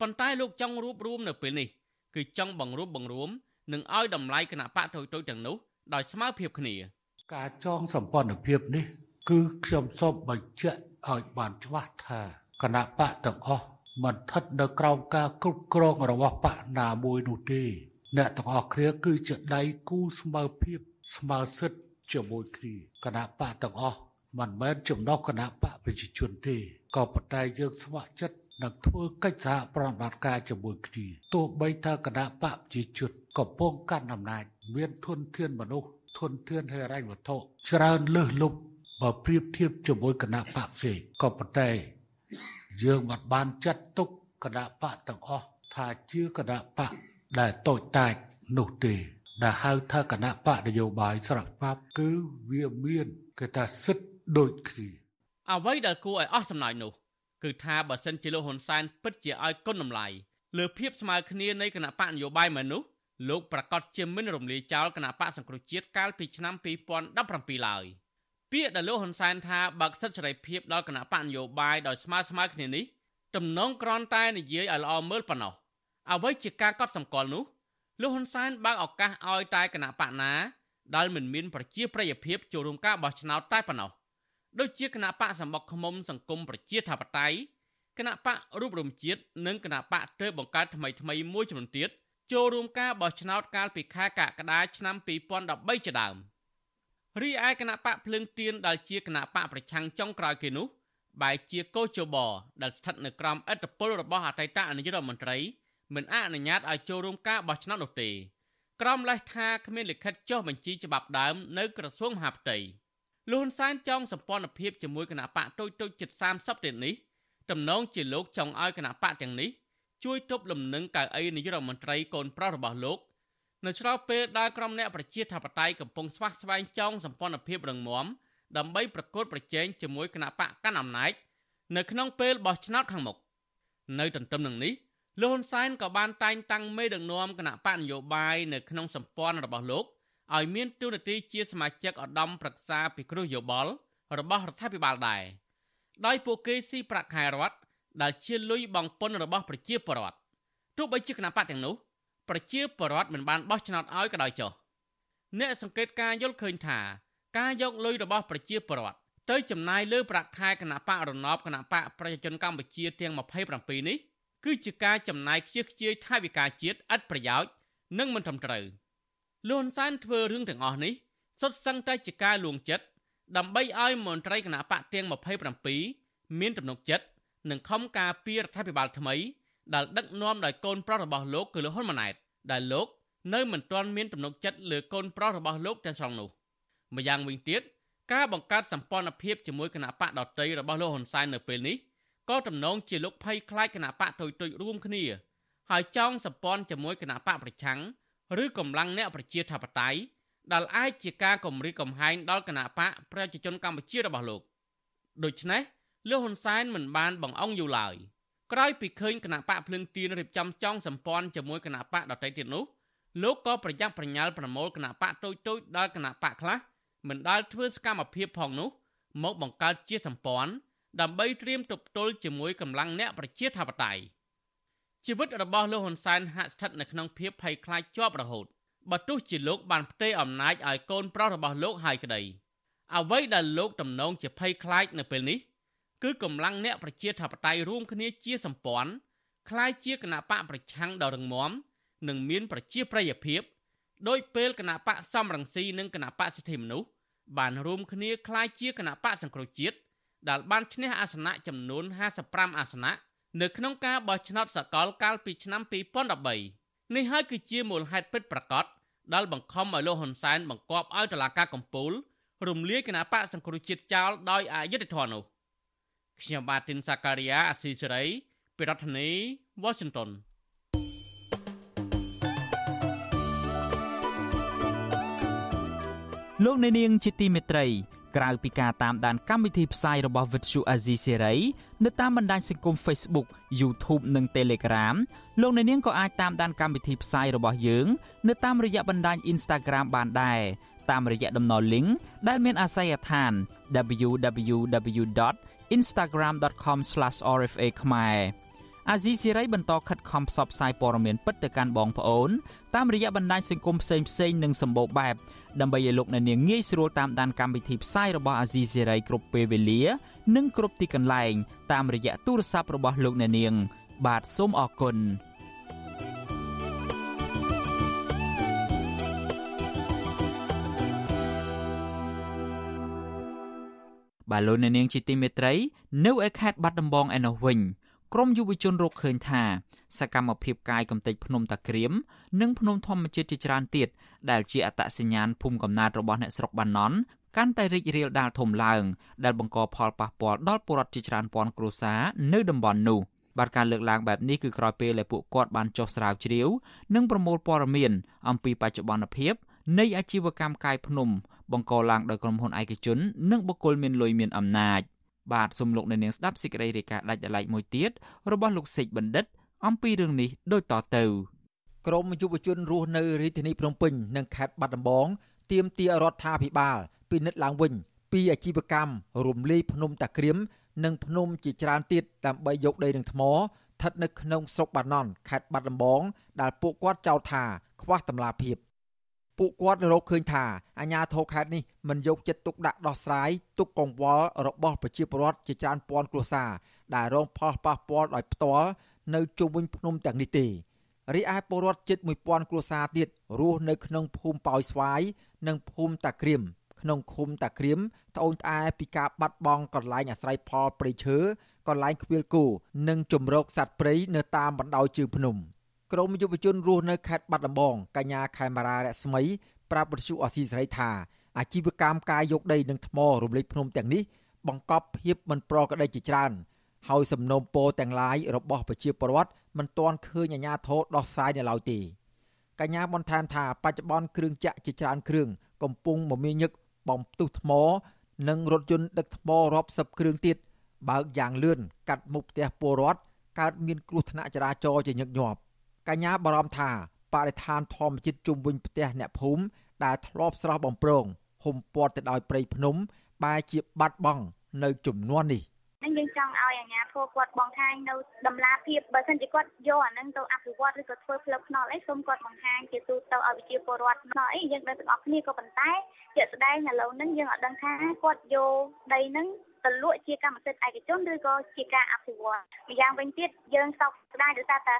Speaker 2: ប៉ុន្តែលោកចង់រួបរวมនៅពេលនេះគឺចង់បង្រួបបង្រួមនិងឲ្យតម្លៃគណៈបកតូចតូចទាំងនោះ ដោយស្មើភាពគ្នា
Speaker 23: ការចងសម្ព័ន្ធភាពនេះ គឺខ្ញុំសូមបញ្ជាក់ឲ្យបានច្បាស់ថាគណៈបកទាំងអស់មិនស្ថិតនៅក្រោមការគ្រប់គ្រងរបស់បកណាមួយនោះទេអ្នកទាំងអស់គ្នាគឺជាដៃគូស្មើភាពស្មើសិទ្ធិជាមួយគ្នាគណៈបកទាំងអស់មិនមែនចំណុះគណៈបកប្រជាជនទេក៏ប៉ុន្តែយើងស្ម័គ្រចិត្ត នឹងធ្វើកិច្ចសហប្រតិបត្តិការជាមួយគ្នាទោះបីថាគណៈបកប្រជាជនកំពុងកាន់អំណាចមានធនធានមនុស្សធនធានហិរញ្ញវត្ថុច្រើនលើសលប់បើប្រៀបធៀបជាមួយគណៈបកផ្សេងក៏ប៉ុន្តែយើងមិនបានចាត់ទុកគណៈបកទាំងអស់ថាជាគណៈបកដែលតូចតាចនោះទេ ដែលហៅថាគណៈបកនយោបាយស្របច្បាប់គឺវាមានគេថាសិទ្ធិដូចគ្នា
Speaker 2: អ្វីដែលគួរឲ្យអស់សំណើចនោះ គឺថាបើសិនជាលោកហ៊ុនសែនពិតជាឲ្យគុណតម្លៃលើភាពស្មើគ្នានៃគណៈបកនយោបាយមែននោះលោកប្រកាសជាមិនរំលាយចោលគណៈបកសង្គ្រោះជាតិកាលពីឆ្នាំ2017ឡើយពាក្យដែលលោកហ៊ុនសែនថាបើកសិទ្ធិសេរីភាពដល់គណៈបកនយោបាយដោយស្មើស្មើគ្នានេះទំនងគ្រាន់តែនិយាយឲ្យល្អមើលប៉ុណ្ណោះអ្វីជាការកត់សម្គាល់នោះលោកហ៊ុនសែនបើកឱកាសឲ្យតែគណៈបកណាដែលមិនមានប្រជាប្រិយភាពចូលរួមការបោះឆ្នោតតែប៉ុណ្ណោះ ដូចជាគណៈបកសម្បុកឃុំសង្គមប្រជាធិបតេយ្យគណៈបករូបរមជាតិនិងគណៈបកទើបបង្កើតថ្មីថ្មីមួយចំនួនទៀតចូលរួមការបោះឆ្នោតកាលពីខែកក្កដាឆ្នាំ2013ជាដើមរីឯគណៈបកភ្លើងទៀនដែលជាគណៈបកប្រឆាំងចុងក្រោយគេនោះបែជាកោជបដែលស្ថិតនៅក្រោមអធិបុលរបស់អតីតនាយករដ្ឋមន្ត្រីមិនអនុញ្ញាតឲ្យចូលរួមការបោះឆ្នោតនោះទេក្រមលេសថាគ្មានលិខិតចុះបញ្ជីច្បាប់ដើមនៅក្រសួងមហាផ្ទៃ លហ៊ុនសែនចង់សម្ព័ន្ធភាពជាមួយគណៈបកតូចតូចជិត30ទៀតនេះតំណងជាលោកចង់ឲ្យគណៈបកទាំងនេះជួយទប់លំនឹងកៅអីនាយករដ្ឋមន្ត្រីកូនប្រុសរបស់លោកនៅឆ្លោះពេលដែលក្រុមអ្នកប្រជាធិបតេយ្យកំពុងស្វះស្វែងចង់សម្ព័ន្ធភាពរឹងមាំដើម្បីប្រកួតប្រជែងជាមួយគណៈបកកាន់អំណាចនៅក្នុងពេលបោះឆ្នោតខាងមុខនៅទន្ទឹមនឹងនេះលោកហ៊ុនសែនក៏បានតែងតាំងមេដឹកនាំគណៈបកនយោបាយនៅក្នុងសម្ព័ន្ធរបស់លោក ឲ្យមានតួនាទីជាសមាជិកឧត្តមប្រឹក្សាពិគ្រោះយោបល់របស់រដ្ឋាភិបាលដែរដោយពួកគេស៊ីប្រាក់ខែរដ្ឋដែលជាលុយបង់ពន្ធរបស់ប្រជាពលរដ្ឋទោះបីជាគណៈបកទាំងនោះប្រជាពលរដ្ឋមិនបានបោះឆ្នោតឲ្យក៏ដោយចុះអ្នកសង្កេតការយល់ឃើញថាការយកលុយរបស់ប្រជាពលរដ្ឋទៅចំណាយលើប្រាក់ខែគណៈបករណបគណៈបកប្រជាជនកម្ពុជាទាំង27នេះគឺជាការចំណាយខ្ជិះខ្ជាយថវិកាជាតិឥតប្រយោជន៍និងមិនត្រឹមត្រូវ លន់សានធ្វើរឿងទាំងអស់នេះសុទ្ធសឹងតែជាការលួងចិត្តដើម្បីឲ្យមន្ត្រីគណៈបកទាំង27មានទំនុកចិត្តនិងខំការពាររដ្ឋាភិបាលថ្មីដែលដឹកនាំដោយកូនប្រុសរបស់លោកគឺលោកហ៊ុនម៉ាណែតដែលលោកនៅមិនទាន់មានទំនុកចិត្តលើកូនប្រុសរបស់លោកទាំងស្រុងនោះម្យ៉ាងវិញទៀតការបង្កើតសម្ព័ន្ធភាពជាមួយគណៈបកដតីរបស់លោកហ៊ុនសែននៅពេលនេះក៏ទំនងជាលោកភ័យខ្លាចគណៈបកទុយទុយរួមគ្នាហើយចង់សម្ព័ន្ធជាមួយគណៈបកប្រឆាំង ឬកម្លាំងអ្នកប្រជាធិបតេយ្យដែលអាចជាការគំរាមកំហែងដល់គណៈបកប្រជាជនកម្ពុជារបស់លោកដូច្នេះលោកហ៊ុនសែនមិនបានបង្អង់យូរឡើយក្រោយពីឃើញគណៈបកភ្លឹងទៀនរៀបចំចង់សម្ព័ន្ធជាមួយគណៈបកដទៃទៀតនោះលោកក៏ប្រញាប់ប្រញាល់ប្រមូលគណៈបកតូចតូចដល់គណៈបកខ្លះមិនដាល់ធ្វើសកម្មភាពផងនោះមកបង្កើតជាសម្ព័ន្ធដើម្បីត្រៀមទប់ទល់ជាមួយកម្លាំងអ្នកប្រជាធិបតេយ្យ ជីវិតរបស់លោកហ៊ុនសែនហាក់ស្ថិតនៅក្នុងភាពភ័យខ្លាចជាប់រហូតបើទោះជាលោកបានផ្ទេរអំណាចឲ្យកូនប្រុសរបស់លោកហើយក្តីអ្វីដែលលោកទំនងជាភ័យខ្លាចនៅពេលនេះគឺកម្លាំងអ្នកប្រជាធិបតេយ្យរួមគ្នាជាសម្ព័ន្ធคล้ายជាគណៈបកប្រឆាំងដ៏រឹងមាំនិងមានប្រជាប្រិយភាពដោយពេលគណៈបកសំរងស៊ីនិងគណៈបកសិទ្ធិមនុស្សបានរួមគ្នាคล้ายជាគណៈបកសង្គ្រោះជាតិដែលបានឈ្នះអាសនៈចំនួន55អាសនៈ នៅក្នុងការបោះឆ្នោតសកលកាលពីឆ្នាំ2013នេះហើយគឺជាមូលហេតុពិតប្រាកដដែលបង្ខំឲ្យលោកហ៊ុនសែនបង្គាប់ឲ្យតុលាការកំពូលរំលាយគណៈបកសង្គ្រោះជាតិចោលដោយអយុត្តិធម៌នោះខ្ញុំបាទទីនសាការីយ៉ាអស៊ីសេរីពីរដ្ឋធានី Washington
Speaker 1: លោកអ្នកនាងជាទីមេត្រីកក្រៅពីការតាមដានកម្មវិធីផ្សាយរបស់ Vuthu Azizi Serai នៅតាមបណ្ដាញសង្គម Facebook YouTube និង Telegram លោកអ្នកនាងក៏អាចតាមដានកម្មវិធីផ្សាយរបស់យើង នៅតាមរយៈបណ្ដាញ Instagram បានដែរតាមរយៈតំណ link ដែលមានអាស័យដ្ឋាន www.instagram.com/rfa ខ្មែរអាស៊ីសេរីបន្តខិតខំផ្សព្វផ្សាយព័ត៌មានពិតទៅកាន់បងប្អូនតាមរយៈបណ្ដាញសង្គមផ្សេងផ្សេងនិងសម្បូរបែប ដើម្បីឲ្យលោកអ្នកនាងងាយស្រួលតាមដានកម្មវិធីផ្សាយរបស់អាស៊ីសេរីគ្រប់ពេលវេលា និងគ្រប់ទីកន្លែង តាមរយៈទូរស័ព្ទរបស់លោកអ្នកនាង បាទសូមអរគុណបាទលោកអ្នកនាងជាទីមេត្រី នៅឯខេត្តបាត់ដំបងឯណោះវិញក្រមយុវជនរកឃើញថា សកម្មភាពកាយកំទេចភ្នំតាក្រៀមនិងភ្នំធម្មជាតិជាច្រើនទៀតដែលជាអត្តសញ្ញាណភូមិកំណើតរបស់អ្នកស្រុកបាណន់កាន់តែរីករាលដាលធំឡើងដែលបង្កផលប៉ះពាល់ដល់ពលរដ្ឋជាច្រើនពាន់គ្រួសារនៅតំបន់នោះបាទការលើកឡើងបែបនេះគឺក្រោយពេលដែលពួកគាត់បានចុះស្រាវជ្រាវនិងប្រមូលព័ត៌មានអំពីបច្ចុប្បន្នភាពនៃអាជីវកម្មកាយភ្នំបង្កឡើងដោយក្រុមហ៊ុនឯកជន និងបុគ្គលមានលុយមានអំណាចបាទសូមលោកអ្នកនាងស្ដាប់សេចក្តីរាយការណ៍ដាច់ដライមួយទៀតរបស់លោកសេកបណ្ឌិត អំពីរឿងនេះដូចតទៅ
Speaker 9: ក្រមយុវជនរស់នៅរាជធានីភ្នំពេញនិងខេត្តបាត់ដំបងទាមទាររដ្ឋាភិបាលពិនិត្យឡើងវិញ ពីអាជីវកម្មរំលាយភ្នំតាក្រៀមនិងភ្នំជាច្រើនទៀតដើម្បីយកដីនឹងថ្មស្ថិតនៅក្នុងស្រុកបាណន់ខេត្តបាត់ដំបងដែលពួកគាត់ចោទថាខ្វះតម្លាភាពពួកគាត់រកឃើញថាអាញាធរខេត្តនេះមិនយកចិត្តទុកដាក់ដោះស្រាយទុកកង្វល់របស់ប្រជាពលរដ្ឋជាច្រើនពាន់គ្រួសារដែលរងផលប៉ះពាល់ដោយផ្ទាល់ នៅជុំវិញភ្នំទាំងនេះទេរីឯពលរដ្ឋជិត1000គ្រួសារទៀតរស់នៅក្នុងភូមិប៉ោយស្វាយនិងភូមិតាក្រៀមក្នុងឃុំតាក្រៀមត្អូញត្អែពីការបាត់បង់កន្លែងអាស្រ័យផលព្រៃឈើកន្លែងខ្វៀលគោនិងជំរកសត្វព្រៃនៅតាមបណ្ដោយជើងភ្នំ។ក្រមយុវជនរស់នៅខេត្តបាត់ដំបងកញ្ញាខេមរារស្មីប្រាប់បទសុអសីសេរីថាអាជីវកម្មការយកដីនិងថ្មរំលេចភ្នំទាំងនេះបង្កប់ភាពមិនប្រក្រតីជាច្រើន ហើយសំណូមពរទាំងឡាយរបស់ប្រជាពលរដ្ឋមិនទាន់ឃើញអាជ្ញាធរដោះស្រាយនៅឡើយទេកញ្ញាបន្ថែមថាបច្ចុប្បន្នគ្រឿងចាក់ជាច្រើនគ្រឿងកំពុងមមាញឹកបំផ្ទុះថ្ម និងរថយន្តដឹកថ្មរាប់សិបគ្រឿងទៀតបើកយ៉ាងលឿនកាត់មុខផ្ទះពលរដ្ឋកើតមានគ្រោះថ្នាក់ចរាចរណ៍ជាញឹកញាប់កញ្ញាបារម្ភថាបរិស្ថានធម្មជាតិជុំវិញផ្ទះអ្នកភូមិដែលធ្លាប់ស្រស់បំព្រងហុំព័ទ្ធទៅដោយព្រៃភ្នំបែរជាបាត់បង់នៅចំនួននេះ
Speaker 24: នឹងយើងចង់ឲ្យអាជ្ញាធរគាត់បង្ហាញនៅតម្លាភាពបើមិនជាគាត់យកអានឹងទៅអភិវឌ្ឍឬក៏ធ្វើផ្លូវថ្នល់អីសូមគាត់បង្ហាញជាទូទៅឲ្យប្រជាពលរដ្ឋថ្នល់អីយើងដឹងទាំងអស់គ្នាក៏ប៉ុន្តែជាក់ស្ដែងឥឡូវហ្នឹងយើងអត់ដឹងថាគាត់យកដីហ្នឹងទៅលក់ជាកម្មសិទ្ធិឯកជនឬក៏ជាការអភិវឌ្ឍម្យ៉ាងវិញទៀតយើងសោកស្ដាយដោយសារតែ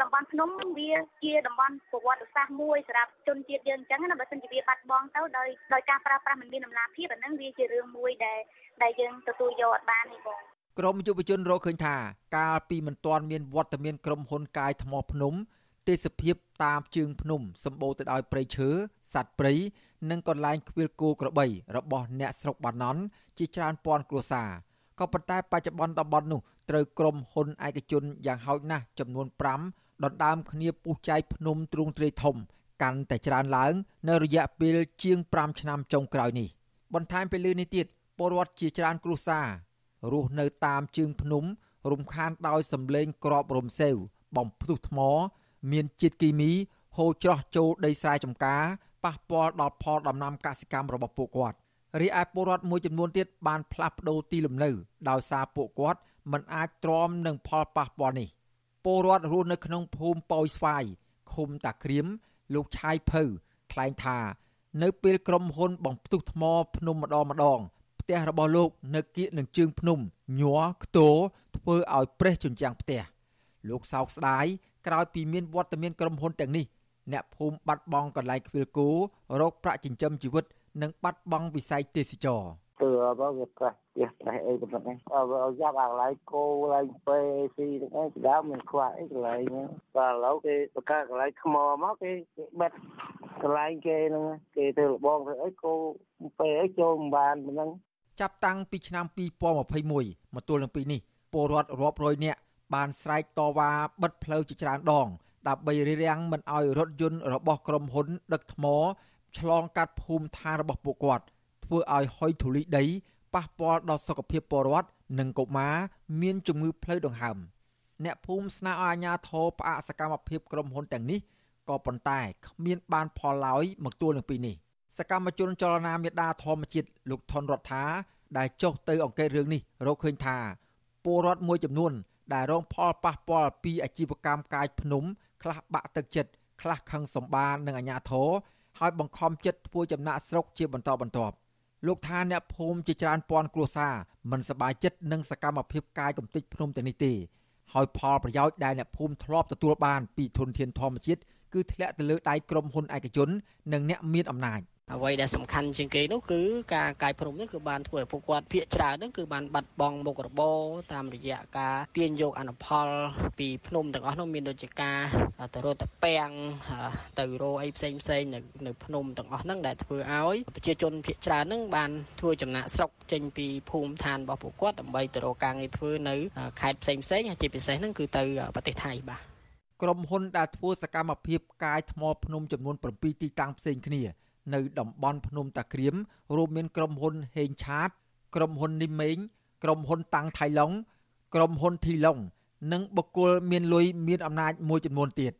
Speaker 24: តំបន់ភ្នំវាជាតំបន់ប្រវត្តិសាស្ត្រមួយសម្រាប់ជនជាតិយើងអញ្ចឹងណាបើមិនជាវាបាត់បង់ទៅដោយដោយការប្រើប្រាស់មិនមានដំណាភាពអាហ្នឹងវាជារឿងមួយដែលដែលយើងទទួលយកអត់បានទេបង
Speaker 9: ក្រមយុវជនរកឃើញថាកាលពីមិនទាន់មានវត្តមានក្រុមហ៊ុនកាយថ្មភ្នំ ទេសភាពតាមជើងភ្នំសម្បូរទៅដោយព្រៃឈើសត្វព្រៃនិងកន្លែងខ្វៀលគោក្របី របស់អ្នកស្រុកបាណន់ជាច្រើនពាន់គ្រួសារក៏ប៉ុន្តែបច្ចុប្បន្នតំបន់នោះត្រូវក្រុមហ៊ុនឯកជនយ៉ាងហោចណាស់ចំនួន5 ដណ្ដើមគ្នាពុះចែកភ្នំទ្រូងទ្រាយធំ កាន់តែច្រើនឡើង នៅរយៈពេលជាង5ឆ្នាំចុងក្រោយនេះបន្ថែមពីលើនេះទៀតពលរដ្ឋជាច្រើនគ្រួសាររស់នៅតាមជើងភ្នំ រំខានដោយសម្លេងក្របរំសេវបំផ្ទុះថ្ម មានជាតិគីមីហូរច្រោះចូលដីស្រែចម្ការប៉ះពាល់ដល់ផលដំណាំកសិកម្មរបស់ពួកគាត់រីឯពលរដ្ឋមួយចំនួនទៀតបានផ្លាស់ប្ដូរទីលំនៅដោយសារពួកគាត់មិនអាចទ្រាំនឹងផលប៉ះពាល់នេះ ពលរដ្ឋរស់នៅក្នុងភូមិប៉ោយស្វាយឃុំតាក្រៀមលោកឆាយភៅថ្លែងថា នៅពេលក្រុមហ៊ុនបំផ្ទុះថ្មភ្នំម្ដងម្ដងផ្ទះរបស់លោក នៅគៀកនឹងជើងភ្នំញ័រខ្ទោធ្វើឲ្យប្រេះជញ្ជាំងផ្ទះលោកសោកស្ដាយក្រោយពីមានវត្តមានក្រុមហ៊ុនទាំងនេះអ្នកភូមិបាត់បង់កន្លែងខ្វៀលគោរោគប្រាក់ចិញ្ចឹមជីវិត និងបាត់បង់វិស័យទេសចរ
Speaker 25: ទើបើវាប្រះផ្ទះប្រះអីប៉ុណ្ណឹងបើយ៉ាប់អាកន្លែងគោកន្លែងពេស៊ីទាំងអីដើមមានខ្វះអីកន្លែងហ្នឹងតែឥឡូវគេបង្កើតកន្លែងថ្មមកគេគេបិទកន្លែងគេហ្នឹងគេធ្វើលបងធ្វើអីគោពេអីចូលមិនបានប៉ុណ្ណឹង
Speaker 9: ចាប់តាំងពីឆ្នាំ2021មកទល់នឹងពេលនេះពលរដ្ឋរាប់រយនាក់បានស្រែកតវ៉ាបិទផ្លូវជាច្រើនដងដើម្បីរារាំងមិនឲ្យរថយន្តរបស់ក្រុមហ៊ុន ដឹកថ្មឆ្លងកាត់ភូមិឋានរបស់ពួកគាត់ ធធ្វើឲ្យហុយធូលីដីប៉ះពាល់ដល់សុខភាពពលរដ្ឋនិងកុមារមានជំងឺផ្លូវដង្ហើមអ្នកភូមិស្នើឲ្យអាជ្ញាធរផ្អាកសកម្មភាពក្រុមហ៊ុនទាំងនេះក៏ប៉ុន្តែគ្មានបានផលឡើយមកទួលនឹងពីនេះសកម្មជនចលនាមេដាធម្មជាតិលោកថនរដ្ឋាដែលចុះទៅអង្កេតរឿងនេះរកឃើញថាពលរដ្ឋមួយចំនួន ដែលរងផលប៉ះពាល់ពីអាជីវកម្មកាយភ្នំ ខ្លះបាក់ទឹកចិត្តខ្លះខឹងសម្បានឹងអាញាធរហើយបង្ខំចិត្តធ្វើចំណាក់ស្រុកជាបន្តបន្ទាប់ លោកថាអ្នកភូមិជាច្រើនពាន់គ្រួសារមិនសប្បាយចិត្តនឹងសកម្មភាពកាយកំទេចភ្នំទាំងនេះទេហើយផលប្រយោជន៍ដែលអ្នកភូមិធ្លាប់ទទួលបានពីធនធានធម្មជាតិគឺធ្លាក់ទៅលើដៃក្រុមហ៊ុនឯកជន និងអ្នកមានអំណាច។
Speaker 26: អ្វីដែលសំខាន់ជាងគេនោះគឺការកាយព្រំនេះគឺបានធ្វើឲ្យពួកគាត់ភាកច្រើនហ្នឹងគឺបានបាត់បង់មុខរបរតាមរយៈការទាញយកអនុផល ពីភ្នំទាំងអស់នោះមានដូចជាការទៅរត់តពាំងទៅរោអីផ្សេងផ្សេងនៅនៅភ្នំទាំងអស់ហ្នឹងដែលធ្វើឲ្យប្រជាជនភាគច្រើនហ្នឹងបានធ្វើចំណាក់ស្រុកចេញពីភូមិឋានរបស់ពួកគាត់ដើម្បីទៅរកការងារធ្វើនៅខេត្តផ្សេងផ្សេងជាពិសេសហ្នឹងគឺទៅប្រទេសថៃបាទ
Speaker 9: ក្រុមហ៊ុនដែលធ្វើសកម្មភាពកាយថ្មភ្នំចំនួន7ទីតាំងផ្សេងគ្នា នៅតំបន់ភ្នំតាក្រៀមរួមមានក្រុមហ៊ុនហេងឆាត ក្រុមហ៊ុននីមេងក្រុមហ៊ុនតាំងថៃឡុងក្រុមហ៊ុនធីឡុងនិងបុគ្គលមានលុយមានអំណាចមួយចំនួនទៀត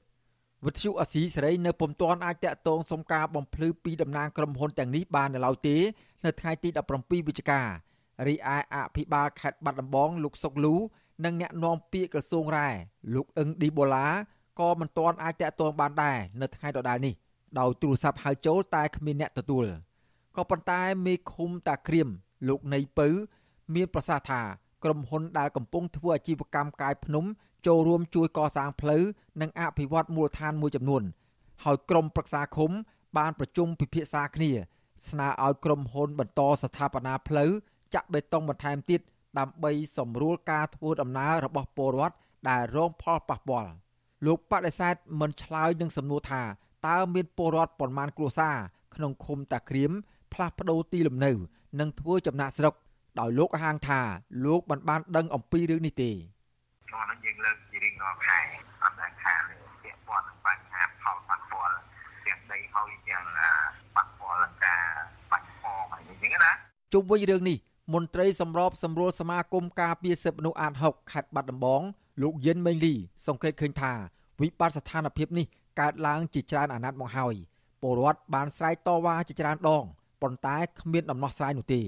Speaker 9: វិទ្យុអស៊ីសេរីនៅពុំទាន់អាចតាក់ទងសុំការបំភ្លឺពីតំណាងក្រុមហ៊ុនទាំងនេះបាននៅឡើយទេ នៅថ្ងៃទី17វិច្ឆិការីឯអភិបាលខេត្តបាត់ដំបងលោកសុកលូនិងអ្នកនាំពាក្យក្រសួងរ៉ែលោកអឹងឌីបូឡាក៏មិនទាន់អាចតាក់ទងបានដែរនៅថ្ងៃដដែលនេះ ដោយទូរស័ព្ទហៅចូលតែគ្មានអ្នកទទួលក៏ប៉ុន្តែមេឃុំតាក្រៀមលោកនៃពៅ មានប្រសាសន៍ថាក្រុមហ៊ុនដែលកំពុងធ្វើអាជីវកម្មកាយភ្នំចូលរួមជួយកសាងផ្លូវនិងអភិវឌ្ឍមូលដ្ឋានមួយចំនួន ហើយក្រុមប្រឹក្សាឃុំ បានប្រជុំពិភាក្សាគ្នា ស្នើឲ្យក្រុមហ៊ុនបន្តស្ថាបនាផ្លូវចាក់បេតុងបន្ថែមទៀតដើម្បីសម្រួលការធ្វើដំណើររបស់ពលរដ្ឋដែលរងផលប៉ះពាល់លោកបដិសេធមិនឆ្លើយនឹងសំណួរថា តើមានពលរដ្ឋប៉ុន្មានគ្រួសារក្នុងឃុំតាក្រៀមផ្លាស់ប្ដូរទីលំនៅ និងធ្វើចំណាក់ស្រុកដោយលោកហាងថាលោកមិនបានដឹងអំពីរឿងនេះទេ
Speaker 27: នោះនឹងយើងលើកជារៀងរាល់ខែអត់ដែលខានពាក់ព័ន្ធនឹងបញ្ហាផលប៉ះពាល់ទាំងដីហើយទាំងប៉ះពាល់នឹងការបាច់ផងអីចឹងណា
Speaker 9: ជុំវិញរឿងនេះមន្ត្រីសម្របសម្រួលសមាគមការពារសិទ្ធិមនុស្សអាត6ខេត្តបាត់ដំបងលោកយិនមេងលីសង្កេតឃើញថាវិបត្តិស្ថានភាពនេះ កើតឡើងជាច្រើនអាណត្តិមកហើយពលរដ្ឋបានស្រែកតវ៉ាជាច្រើនដងប៉ុន្តែគ្មានដំណោះស្រាយនោះទេ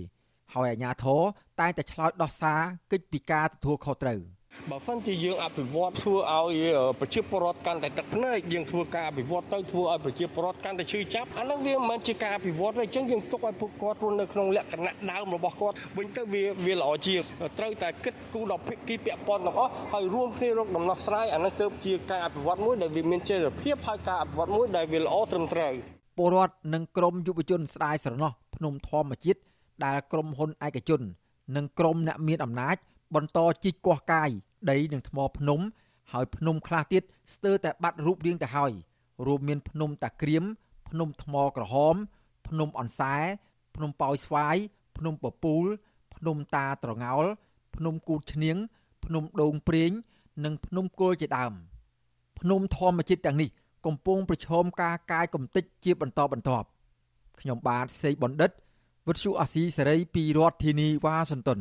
Speaker 9: ហើយអាជ្ញាធរតែងតែឆ្លើយដោះសារកិច្ចពីការទទួលខុសត្រូវ។
Speaker 28: បើសិនជាយើងអភិវឌ្ឍធ្វើឲ្យប្រជាពលរដ្ឋកាន់តែទឹកភ្នែកយើងធ្វើការអភិវឌ្ឍទៅធ្វើឲ្យប្រជាពលរដ្ឋកាន់តែឈឺចាប់អានោះវាមិនមែនជាការអភិវឌ្ឍទេអញ្ចឹងយើងទុកឲ្យពួកគាត់រស់នៅក្នុងលក្ខណៈដើមរបស់គាត់វិញទៅវាវាល្អជាងត្រូវតែគិតគូរដល់ភាគីពាក់ព័ន្ធទាំងអស់ហើយរួមគ្នារកដំណោះស្រាយអានោះទៅជាការអភិវឌ្ឍមួយដែលវាមានចីរភាពហើយការអភិវឌ្ឍមួយដែលវាល្អត្រឹមត្រូវ
Speaker 9: ពលរដ្ឋនិងក្រមយុវជនស្ដាយស្រណោះភ្នំធម្មជាតិដែលក្រុមហ៊ុនឯកជន និងក្រមអ្នកមានអំណាច បន្តជីកកោះកាយដីនិងថ្មភ្នំ ហើយភ្នំខ្លះទៀតស្ទើរតែបាត់រូបរាងទៅហើយរួមមានភ្នំតាក្រៀមភ្នំថ្មក្រហម ភ្នំអនសែភ្នំប៉ោយស្វាយភ្នំពពូល ភ្នំតាត្រងោល ភ្នំគូតឈ្នៀងភ្នំដូងព្រេងនិងភ្នំគល់ជាដើមភ្នំធម្មជាតិទាំងនេះកំពុងប្រឈមការកាយកំទេចជាបន្តបន្ទាប់ខ្ញុំបាទសេកបណ្ឌិតវិទ្យុអាស៊ីសេរីពីរដ្ឋធានីវ៉ាស៊ីនតោន